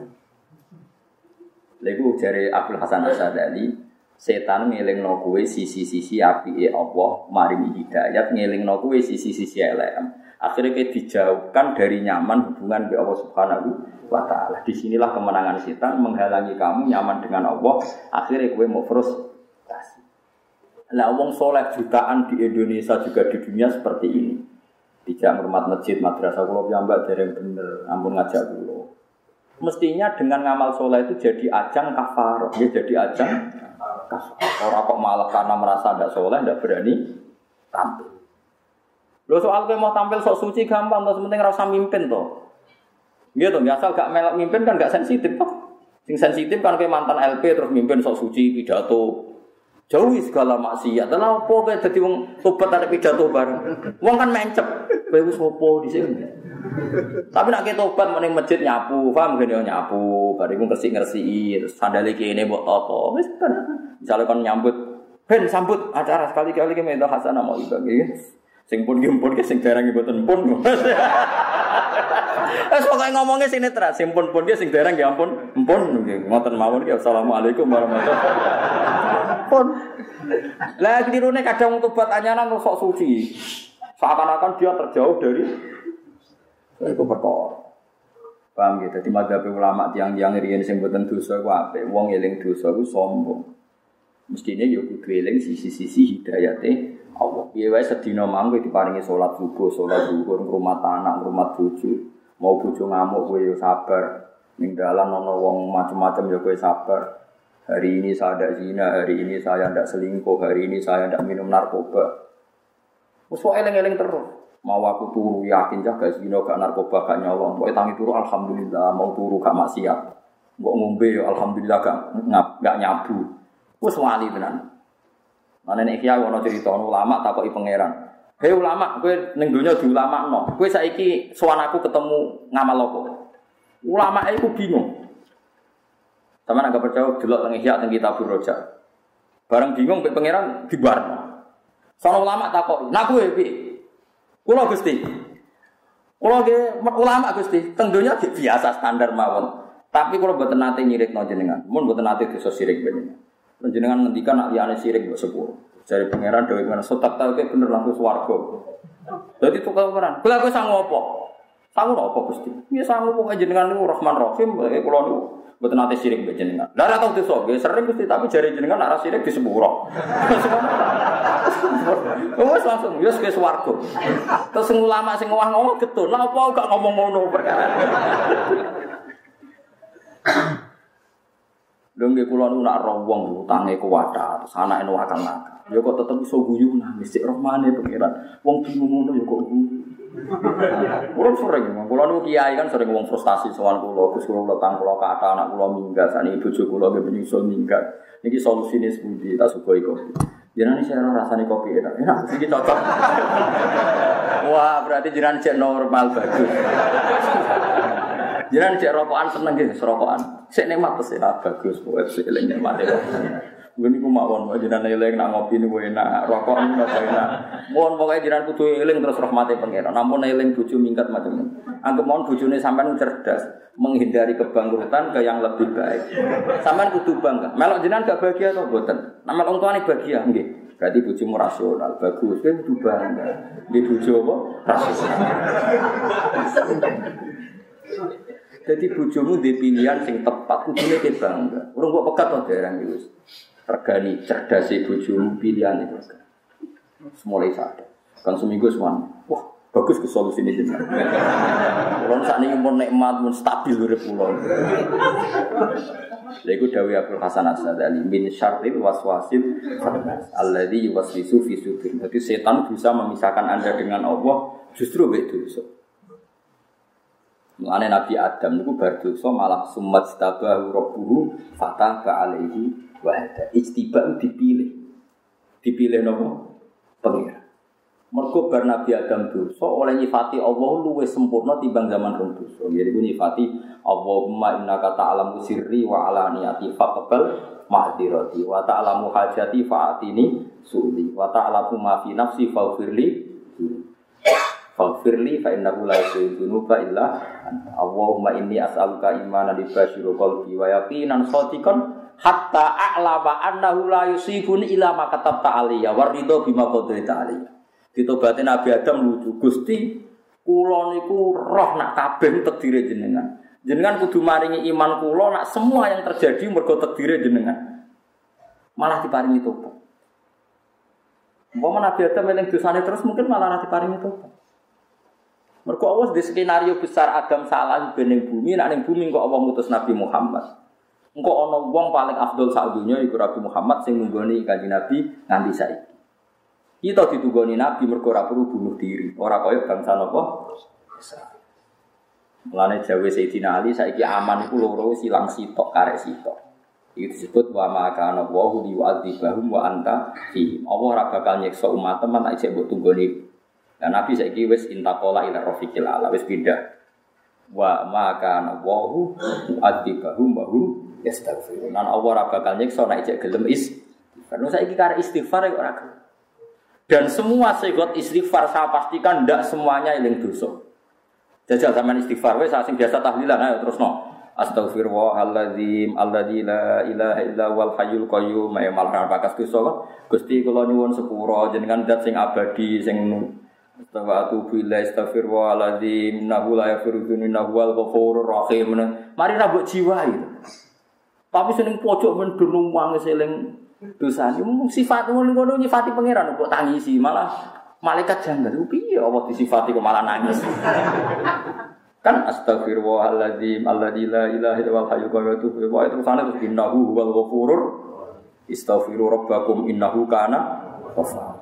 Lagu dari Abdul Hasan Asadali, setan ngeling no kue sisi-sisi api Allah, maringi hidayat ngeling no kue sisi-sisi elek. Akhirnya kita dijauhkan dari nyaman hubungan dengan Allah Subhanahu wa taala. Di sinilah kemenangan setan menghalangi kamu nyaman dengan Allah. Akhirnya kue mau frustasi. Lah wong soleh jutaan di Indonesia juga di dunia seperti ini. Tidak hormat masjid, madrasah kulo piyambak dereng bener, ampun ngajak kulo. Mestinya dengan ngamal soleh itu jadi ajang kafar, ya jadi ajang kafar. Orang kok malah karena merasa tidak soleh, tidak berani tampil. Lo soal gue mau tampil sok suci gampang, terus penting rasa mimpin toh. Gitu, asal gak melak mimpin kan gak sensitif toh. Sing sensitif kan kayak mantan LP terus mimpin sok suci pidato Jauhi segala maksiat. Lah apa kowe dadi wong tobat arep pidato bareng. Wong kan mencep. Kowe wis opo di sini. Tapi nak tobat mending masjid nyapu, paham gak nyapu, bariku ngersi-ngersi, terus sandali kene mbok apa. Misale kon nyambut, ben sambut acara sekali-kali ki mento hasanah mau ibagi. Sing pun gimpun ki sing dereng mboten pun. Wes [laughs] pokoke ngomongnya sinetron, sing pun pun sing dereng ya ampun, empun nggih. Ngoten mawon ki assalamualaikum warahmatullahi wabarakatuh. Pun. Lah klirune kadang tobat anyanan sok suci. Seakan-akan dia terjauh dari itu perkara. Paham gitu? Jadi madhab ulama tiang-tiang riyen sing boten dosa iku apik. Wong eling dosa iku sombong. Mestine yo kudu eling sisi-sisi hidayate Allah. Piye wae sedina mangko diparingi salat subuh, salat zuhur, ngrumat anak, ngrumat bojo. Mau bojo ngamuk kowe yo sabar. Ning dalan ana wong macam-macam yo kowe sabar. Hari ini saya tidak zina, hari ini saya tidak selingkuh, hari ini saya tidak minum narkoba. Wes eling-eling terus mau aku turu yakin jaga zina gak narkoba gak nyawa. Mau tangi turu alhamdulillah. Mau turu gak maksiat. Mau ngombe ya alhamdulillah gak gak nyabu. Wis wali tenan. Mana nek kiai ono cerita ulama takoki pangeran. Hei ulama kowe ning ulama no kowe saiki sowan aku ketemu ngamal apa? Ulama iku bingung. Sama agak percaya delok teng ihya teng kitab roja bareng bingung mek pangeran dibarno. Sono ulama takoki, nak kowe? Kulo Gusti. Kulo ge ulama Gusti, teng donya biasa standar mawon. Tapi kalau buat nanti nyirik no jenengan, mun buat nanti dosa sirik jenengan. Jenengan ngendikan nak liane sirik buat sepuluh. Dari pangeran dewi mana sotak kayak bener langsung swargo. Jadi tuh pangeran, kalau aku apa? Sanggup apa Gusti? Ya sanggup pokoknya jenengan itu Rahman Rahim, kalau nu buat nanti sirik buat jenengan. Darah tahu tuh sering Gusti tapi jari jenengan arah sirik di sepuro. [laughs] Wes langsung wis ke swarga. Terus ulama sing ngomong ngomong getun, lha apa gak ngomong ngono perkara. [laughs] Lho nggih kula nu nak roh wong utange kuwata, terus anake nu akal nakal. Ya kok tetep iso guyu nangis sik rohmane pengiran. Wong bingung ngono ya kok guyu. [laughs] Kulo sering, kulo nu kiai kan sering ngomong frustasi soal kulo, Gus kulo letang kulo kata anak kulo minggat, sani bojo kulo ge menyusul minggat. Niki solusine sepundi tak sugoi kopi. Jangan saya rasanya kopi enak, enak sih cocok. [laughs] Wah berarti jangan cek normal bagus. Jangan cek rokokan seneng gitu, rokokan. Sik nikmat terus enak bagus buat eling nikmat ya. Gue niku mawon wae jenengan eling nak ngopi niku enak, rokok niku enak. Mohon pokoke jenengan kudu eling terus rahmate pangeran. Namun eling bojo mingkat macam Anggap mohon bojone sampean cerdas, menghindari kebangkrutan ke yang lebih baik. Sampean kudu bangga. Melok jenengan gak bahagia atau mboten? Nah melok tuane bahagia nggih. Berarti bojomu rasional, bagus. Kowe kudu bangga. Di bojo apa? Rasional. Jadi bojomu di pilihan sing tepat, kudune ke bangga. Urung kok pekat to dereng iki Regani cerdas bojomu pilihan itu. Semulai sadar. Kan seminggu semua. Wah, bagus ke solusi ini jenengan. Kulon saat ini pun nikmat, pun stabil urip pulau. Lha iku dawuh Abdul Hasan As-Sadali min syarril waswasil alladzi yuwaswisu fi sudur. Jadi setan bisa memisahkan Anda dengan Allah justru mbek dosa. Mulane Nabi Adam niku bar malah sumat tabahu rabbuhu fatah alaihi wa hada. Dipilih. Dipilih nopo? Pengira. Mergo bar Nabi Adam dosa oleh nyifati Allah luwih sempurna timbang zaman rong dosa. Jadi ku nyifati Allahumma innaka ta'lamu sirri wa alaniyati faqbal ma'dirati wa ta'lamu hajati fa'atini su'li wa ta'lamu ma fi nafsi faghfirli Faghfirli fa innahu la yaghfiru dzunuba illa Allahumma inni as'aluka imanan libasyiru qalbi wa yaqinan shadiqan hatta a'lama annahu la yusibuni ila ma katabta aliyya wa ridho bima qadaita aliyya. Ditobatin Nabi Adam lucu. Gusti kula niku roh nak kabeh takdire jenengan. Jenengan kudu maringi iman kula nak semua yang terjadi mergo takdire jenengan. Malah diparingi tobat. Mau Nabi Adam eling dosane terus mungkin malah nanti diparingi tobat. Mergo Allah di skenario besar Adam salah bening bumi, nak ning bumi kok Allah mutus Nabi Muhammad. Engko ana wong paling afdol sak donya iku Nabi Muhammad sing nunggoni kanjeng Nabi nganti saiki. Kita ditugoni Nabi mergo ora perlu bunuh diri, ora kaya bangsa napa? Mulane jawe Sayyidina Ali saiki aman iku loro silang sitok karek sitok. Itu disebut wa maka ana wa hu wa anta fi. Allah ora bakal nyiksa umat teman tak isih mbok dan Nabi saiki wis intakola ila rafiqil ala wis pindah. Wa ma kana Allahu mu'adzibahum wa hum yastaghfirun. Nan Allah ora bakal nyiksa nek cek gelem is. Karena saiki karek istighfar ya ora Dan semua segot istighfar saya pastikan ndak semuanya eling dosa. Jajal zaman istighfar wis sing biasa tahlilan ayo terus no. Astaghfirullahaladzim alladzi la ilaha illa wal hayyul qayyum ya malah bakas dosa Gusti kula nyuwun sepuro jenengan zat sing abadi sing Astagfirullah bila astagfirullahaladzim Nahu la yafirudun Nahu al ghafurur rahim. Mari rabuk jiwa itu Tapi seneng pojok mendunung wang seling dosa sifat ngono ngono nyifati pangeran kok tangisi. Malah malaikat janggal piye Allah disifati kok malah nangis? [laughs] Kan astagfirullahaladzim alladzi la ilaha illa huwal hayyul qayyum wa itu sana terus innahu huwal ghafurur istaghfiru rabbakum innahu kana ghafar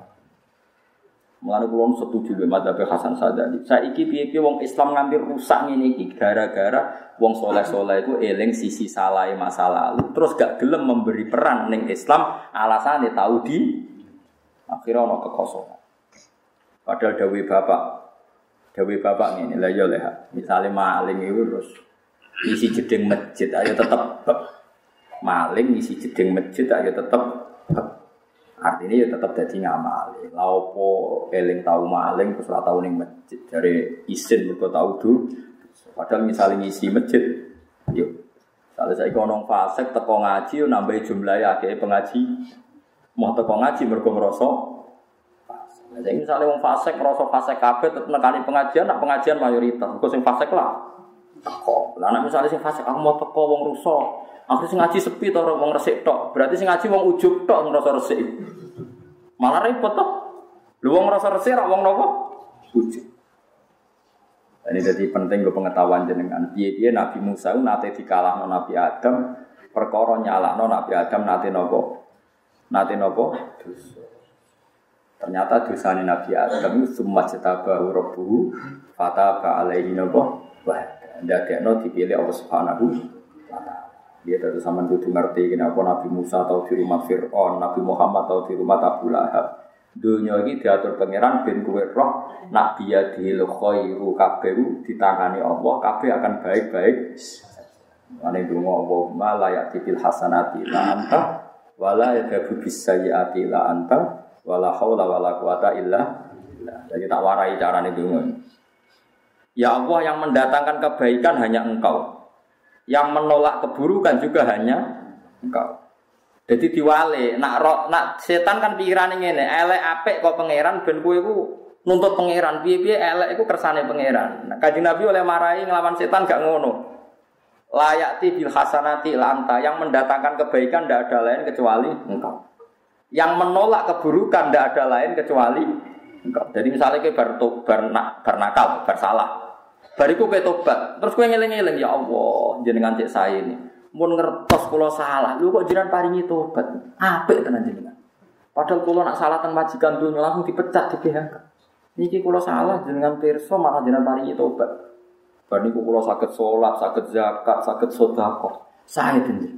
Mulane kula setuju dengan madzhab Hasan Sadali. Saiki piye-piye wong Islam ngambil rusak ngene iki gara-gara wong soleh-soleh itu eling sisi salah masa lalu. Terus gak gelem memberi peran ning Islam alasannya tahu di akhirnya ono kekosongan. Padahal dawe bapak dawe bapak ngene lah ya leh. Misale maling itu terus isi jeding masjid ayo tetep maling isi jeding masjid ayo tetep Artinya ya tetap jadi ngamal. Laupo eling tahu maling terus ora tahu masjid dari isin mergo tahu tuh. Padahal misalnya ngisi masjid, yuk. Kalau saya kono fasek teko ngaji nambah jumlah ya kayak pengaji. Mau teko ngaji mergo ngrasa Jadi misalnya wong fasek ngrasa fasek kabeh tetep nekani pengajian, nak pengajian mayoritas. Mergo sing fasek lah. Teko. Lah misalnya sing fasek aku mau teko wong rusak, Aku sing ngaji sepi to wong resik tok. Berarti sing ngaji wong ujug tok ngrasa resik. Malah repot toh. Lu wong ngrasa resik ra wong napa? Ujug. Ini jadi penting ke pengetahuan jenengan. Piye-piye Nabi Musa nate dikalahno Nabi Adam, perkara nyalahno Nabi Adam nate nopo? Nate nopo? Dosa. Ternyata dosanya Nabi Adam itu semua cetabahu rabbuhu fataba alaihi nopo? Wah, ndadekno dipilih Allah Subhanahu Ya dari zaman itu ngerti kenapa Nabi Musa tahu di rumah Fir'aun, Nabi Muhammad tahu di rumah Abu Lahab. Dunia ini diatur pangeran bin kue roh nak dia dihil khairu kabehu ditangani Allah kabeh akan baik-baik. Ane donga Allahumma la ya'ti bil hasanati la anta wala yadhabu bis sayyiati la anta wala haula wala quwata illa. Jadi tak warai carane donga. Ya Allah yang mendatangkan kebaikan hanya Engkau. Yang menolak keburukan juga hanya Engkau. Jadi diwale, nak roh, nak setan kan pikiran ini, elek apik kok pangeran ben kowe iku nuntut pangeran, piye-piye elek iku kersane pangeran. Nah, Kanjeng Nabi oleh marahi ngelawan setan gak ngono. Layati bil hasanati lanta yang mendatangkan kebaikan tidak ada lain kecuali engkau. Yang menolak keburukan tidak ada lain kecuali engkau. Jadi misalnya ke bar, bar, bar nakal, bar salah. Bariku ke tobat, terus kue ngeleng-ngeleng ya Allah, jenengan cek saya ini. Mun ngertos kula salah, lu kok jenengan paringi tobat. Apik tenan jenengan. Padahal kula nak salah teng majikan dunya langsung dipecat di PHK. Niki kula salah jenengan pirsa malah jenengan paringi tobat. Bar niku saged salat, saged zakat, saged sedekah. Saya tentu.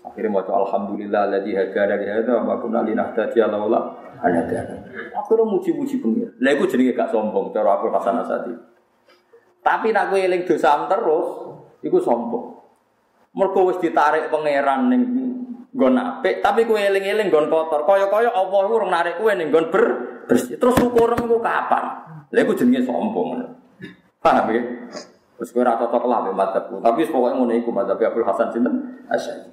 Akhirnya mau alhamdulillah ladzi hadana li hadza wa kunna linahtadiya laula an hadana. Akhirnya muji-muji pengira. Lha iku jenenge gak sombong cara aku Hasan Asadi. Tapi nak kowe eling dosa terus, iku sombong. Mergo wis ditarik pangeran ning nggon apik, tapi kowe eling-eling nggon kotor. Kaya-kaya Allah iku urung narik kowe ning nggon ber bersih. Terus syukur iku kapan? Lha iku jenenge sombong. Paham ya? Wis kowe ora cocok lah mbek madzhabku, tapi pokoke ngono iku madzhab Abdul Hasan sinten? Asy'ari.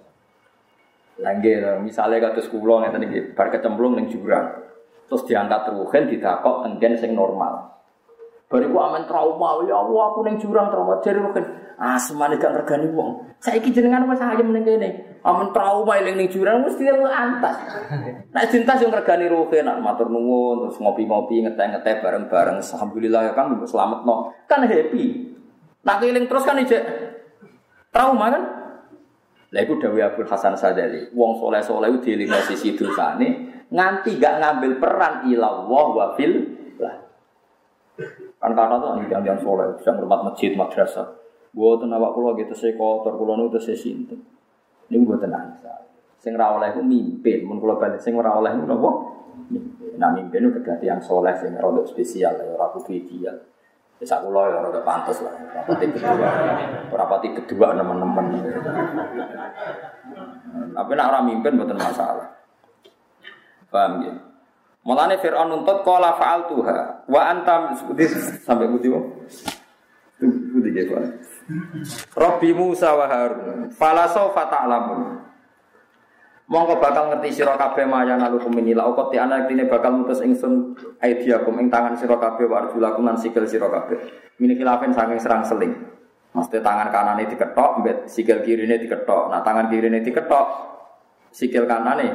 Langge, misalnya kados kula ngeten iki, bar kecemplung ning jurang. Terus diangkat ruhen didakok tenggen sing normal. Bariku aman trauma, ya Allah aku neng jurang trauma jari rugen. Ah semane gak regani wong. Saiki jenengan wis ayem ning kene. Aman trauma eling ning jurang mesti antas. [laughs] Nek cinta sing regani rugen nak matur nuwun terus ngopi-ngopi ngeteh-ngeteh bareng-bareng. Alhamdulillah ya Kang selamat no. Kan happy. Nak eling terus kan ijek trauma kan? Lah iku Dawi Abdul Hasan Sadali. Wong soleh-soleh itu dielingo sisi dosane nganti gak ngambil peran ilallah wa fil Kan kata tuh yang yang soleh, bisa ngurmat masjid, madrasah. Gue tuh nawak kulo gitu saya kotor, kulo nu tuh saya sinten. Ini gue tenang Sing ra oleh ku mimpin, mun kulo balik sing ora oleh ku napa? Mimpin. Nah mimpin itu terganti yang soleh sing rodok spesial ya ora kudu ideal. Wis aku lo ya rada pantes lah. Rapati kedua. Rapati kedua teman-teman. Tapi nak ora mimpin mboten masalah. Paham ya? Mulane Fir'aun nuntut qala fa'al tuha wa antam sampai budi ge kok. Rabbi Musa wa Harun fala sawfa ta'lamun. Monggo bakal ngerti sira kabeh maya nalukum minila uqat ti anak dine bakal mutus ingsun aidiakum ing tangan sira kabeh wa arjulakum sikil sira kabeh. Mini khilafen saking serang seling. Mesti tangan kanane diketok, mbet sikil kirine diketok. Nah tangan kirine diketok, sikil kanane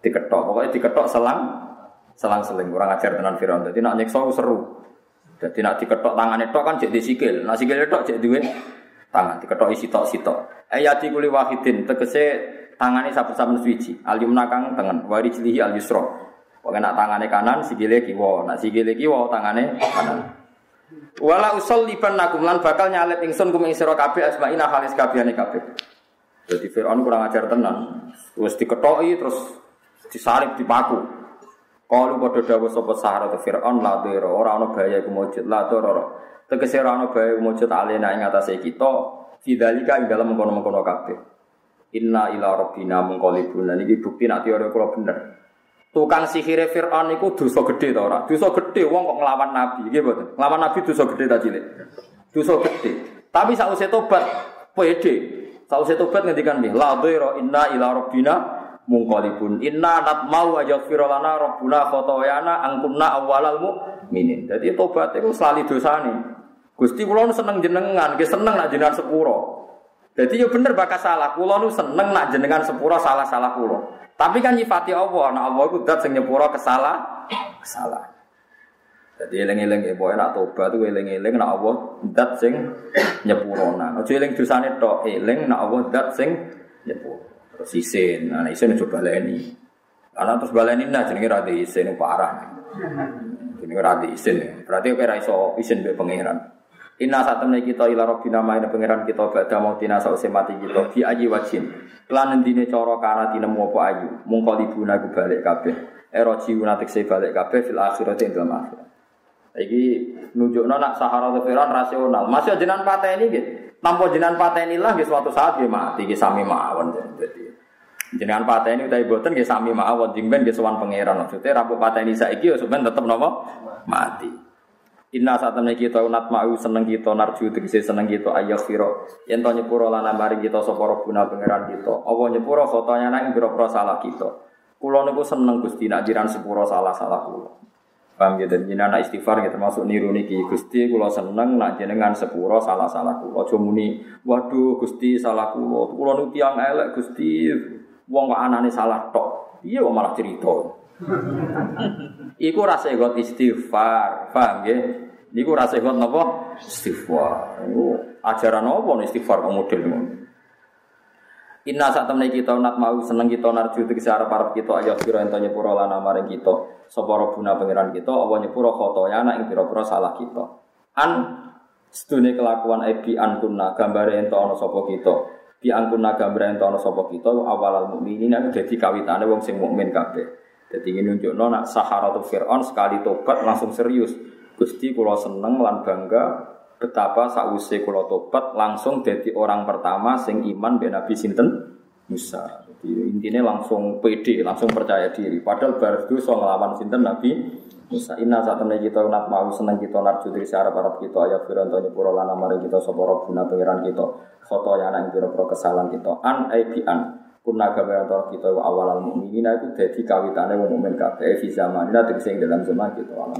diketok. Pokoknya diketok selang selang-seling kurang ajar tenan Firaun. Jadi nak nyekso seru. Jadi nak diketok tangan itu kan jadi sikil. Nak sikil itu jadi duit tangan diketok isi tok sitok. Ayati kuli wahidin tegese tangane saben-saben suci. Al yumna kang tengen, wari cilihi al yusra. Pokoke nak tangane kanan sikile kiwa, nak sikile kiwa tangane kanan. Wala usol liban nakum lan bakal nyalet ingsun kum ing sira kabeh asmaina halis kabehane kabeh. Jadi Fir'aun kurang ajar tenan. Terus diketoki terus disalib dipaku. Kalu padha dawuh sapa Sahara te Firaun la dira ora ana bahaya iku mujud la dira. Tegese ora ana bahaya mujud alena ing atase kita fidzalika ing dalem mengkono-mengkono kabeh. Inna ila rabbina munqalibun. Niki bukti nek teori kula bener. Tukang sihire Firaun iku dosa gedhe ta ora? Dosa gedhe wong kok nglawan nabi, nggih mboten. Nglawan nabi dosa gedhe ta cilik? Dosa gedhe. Tapi sausé tobat pede. Sausé tobat ngendikan nggih, la dira inna ila rabbina mungkolibun inna nat mau aja firolana robbuna khotoyana angkunna awalal mukminin jadi tobat itu selalu dosa nih gusti kulon seneng jenengan gue seneng nak jenengan sepuro. Jadi ya bener bakas salah kulon seneng nak jenengan sepuro salah salah kulo tapi kan nyifati allah nah allah itu dat sing kesalah kesalah. Jadi eling-eling ya boy nak tobat tuh eling-eling nak allah dat sing nyepuro. Nah ojo eling dosane tok eling nak allah dat sing nyepuro Terus isin, nah isin coba baleni. Karena terus baleni nah jenenge ra isin parah. Jenenge ra isin. Berarti ora iso isin mbek pangeran. Inna satemne kita ila rabbina maina pangeran kita badha mau tina sause mati kita di aji wajin. Lan endine cara kana dinemu apa ayu. Mungko libuna ku balik kabeh. Ero jiuna tekse balik kabeh fil akhirati ing dalam akhirat. Iki nunjukno nak sahara Firaun rasional. Masih jenengan pateni nggih. Tanpa jenengan pateni lah nggih suatu saat nggih mati nggih sami mawon. Jadi jenengan pateni utawi boten nggih sami mawon. Jingben nggih sowan pangeran. Maksudnya rampung pateni saiki ya sampean tetep napa? Mati. Inna temen kita unat mau seneng kita narju tegese seneng kita ayah firo yen to nyepuro lan mari kita sapa guna pangeran kita? Apa nyepuro fotonya nang pira-pira salah kita? Kula niku seneng Gusti nak jiran sepuro salah-salah kula Paham ya, dan anak istighfar ya termasuk niru niki Gusti kula seneng nak jenengan sepuro salah-salah kula. Aja muni waduh Gusti salah kula. Kula nu tiyang elek Gusti wong kok anane salah tok. Iya kok malah cerita. Iku rasa got istighfar, paham ya? Niku rasa got napa? Istighfar. Iku ajaran apa istighfar kok. Inna saat temen kita nak mau seneng kita narju tegese arep arep kita ayo kira ento nyepuro lan maring kita sapa robuna pangeran kita apa nyepuro khotoya anak ing pira-pira salah kita. An sedune kelakuan ebi an kunna gambare ento sapa kita. Bi an kunna gambare ento ana sapa kita awalal mukminin nek dadi kawitane wong sing mukmin kabeh. Dadi ngene nunjukno nak Saharatu Fir'aun sekali tobat langsung serius. Gusti kula seneng lan bangga betapa sakwise kula tobat langsung jadi orang pertama sing iman be Nabi sinten Musa. Jadi intinya langsung pede, langsung percaya diri. Padahal baru dosa ngelawan sinten Nabi Musa. Inna saat temen kita nak mau seneng kita narju dari searah para kita ayat firan tanya pura lana mari kita soporo guna pengiran kita foto yang anak pira pira kesalahan kita an aibi an kunna gawe antara kita wa awalal mukminina itu jadi kawitane wong mukmin kabeh fi zamanina tegese dalam zaman kita alam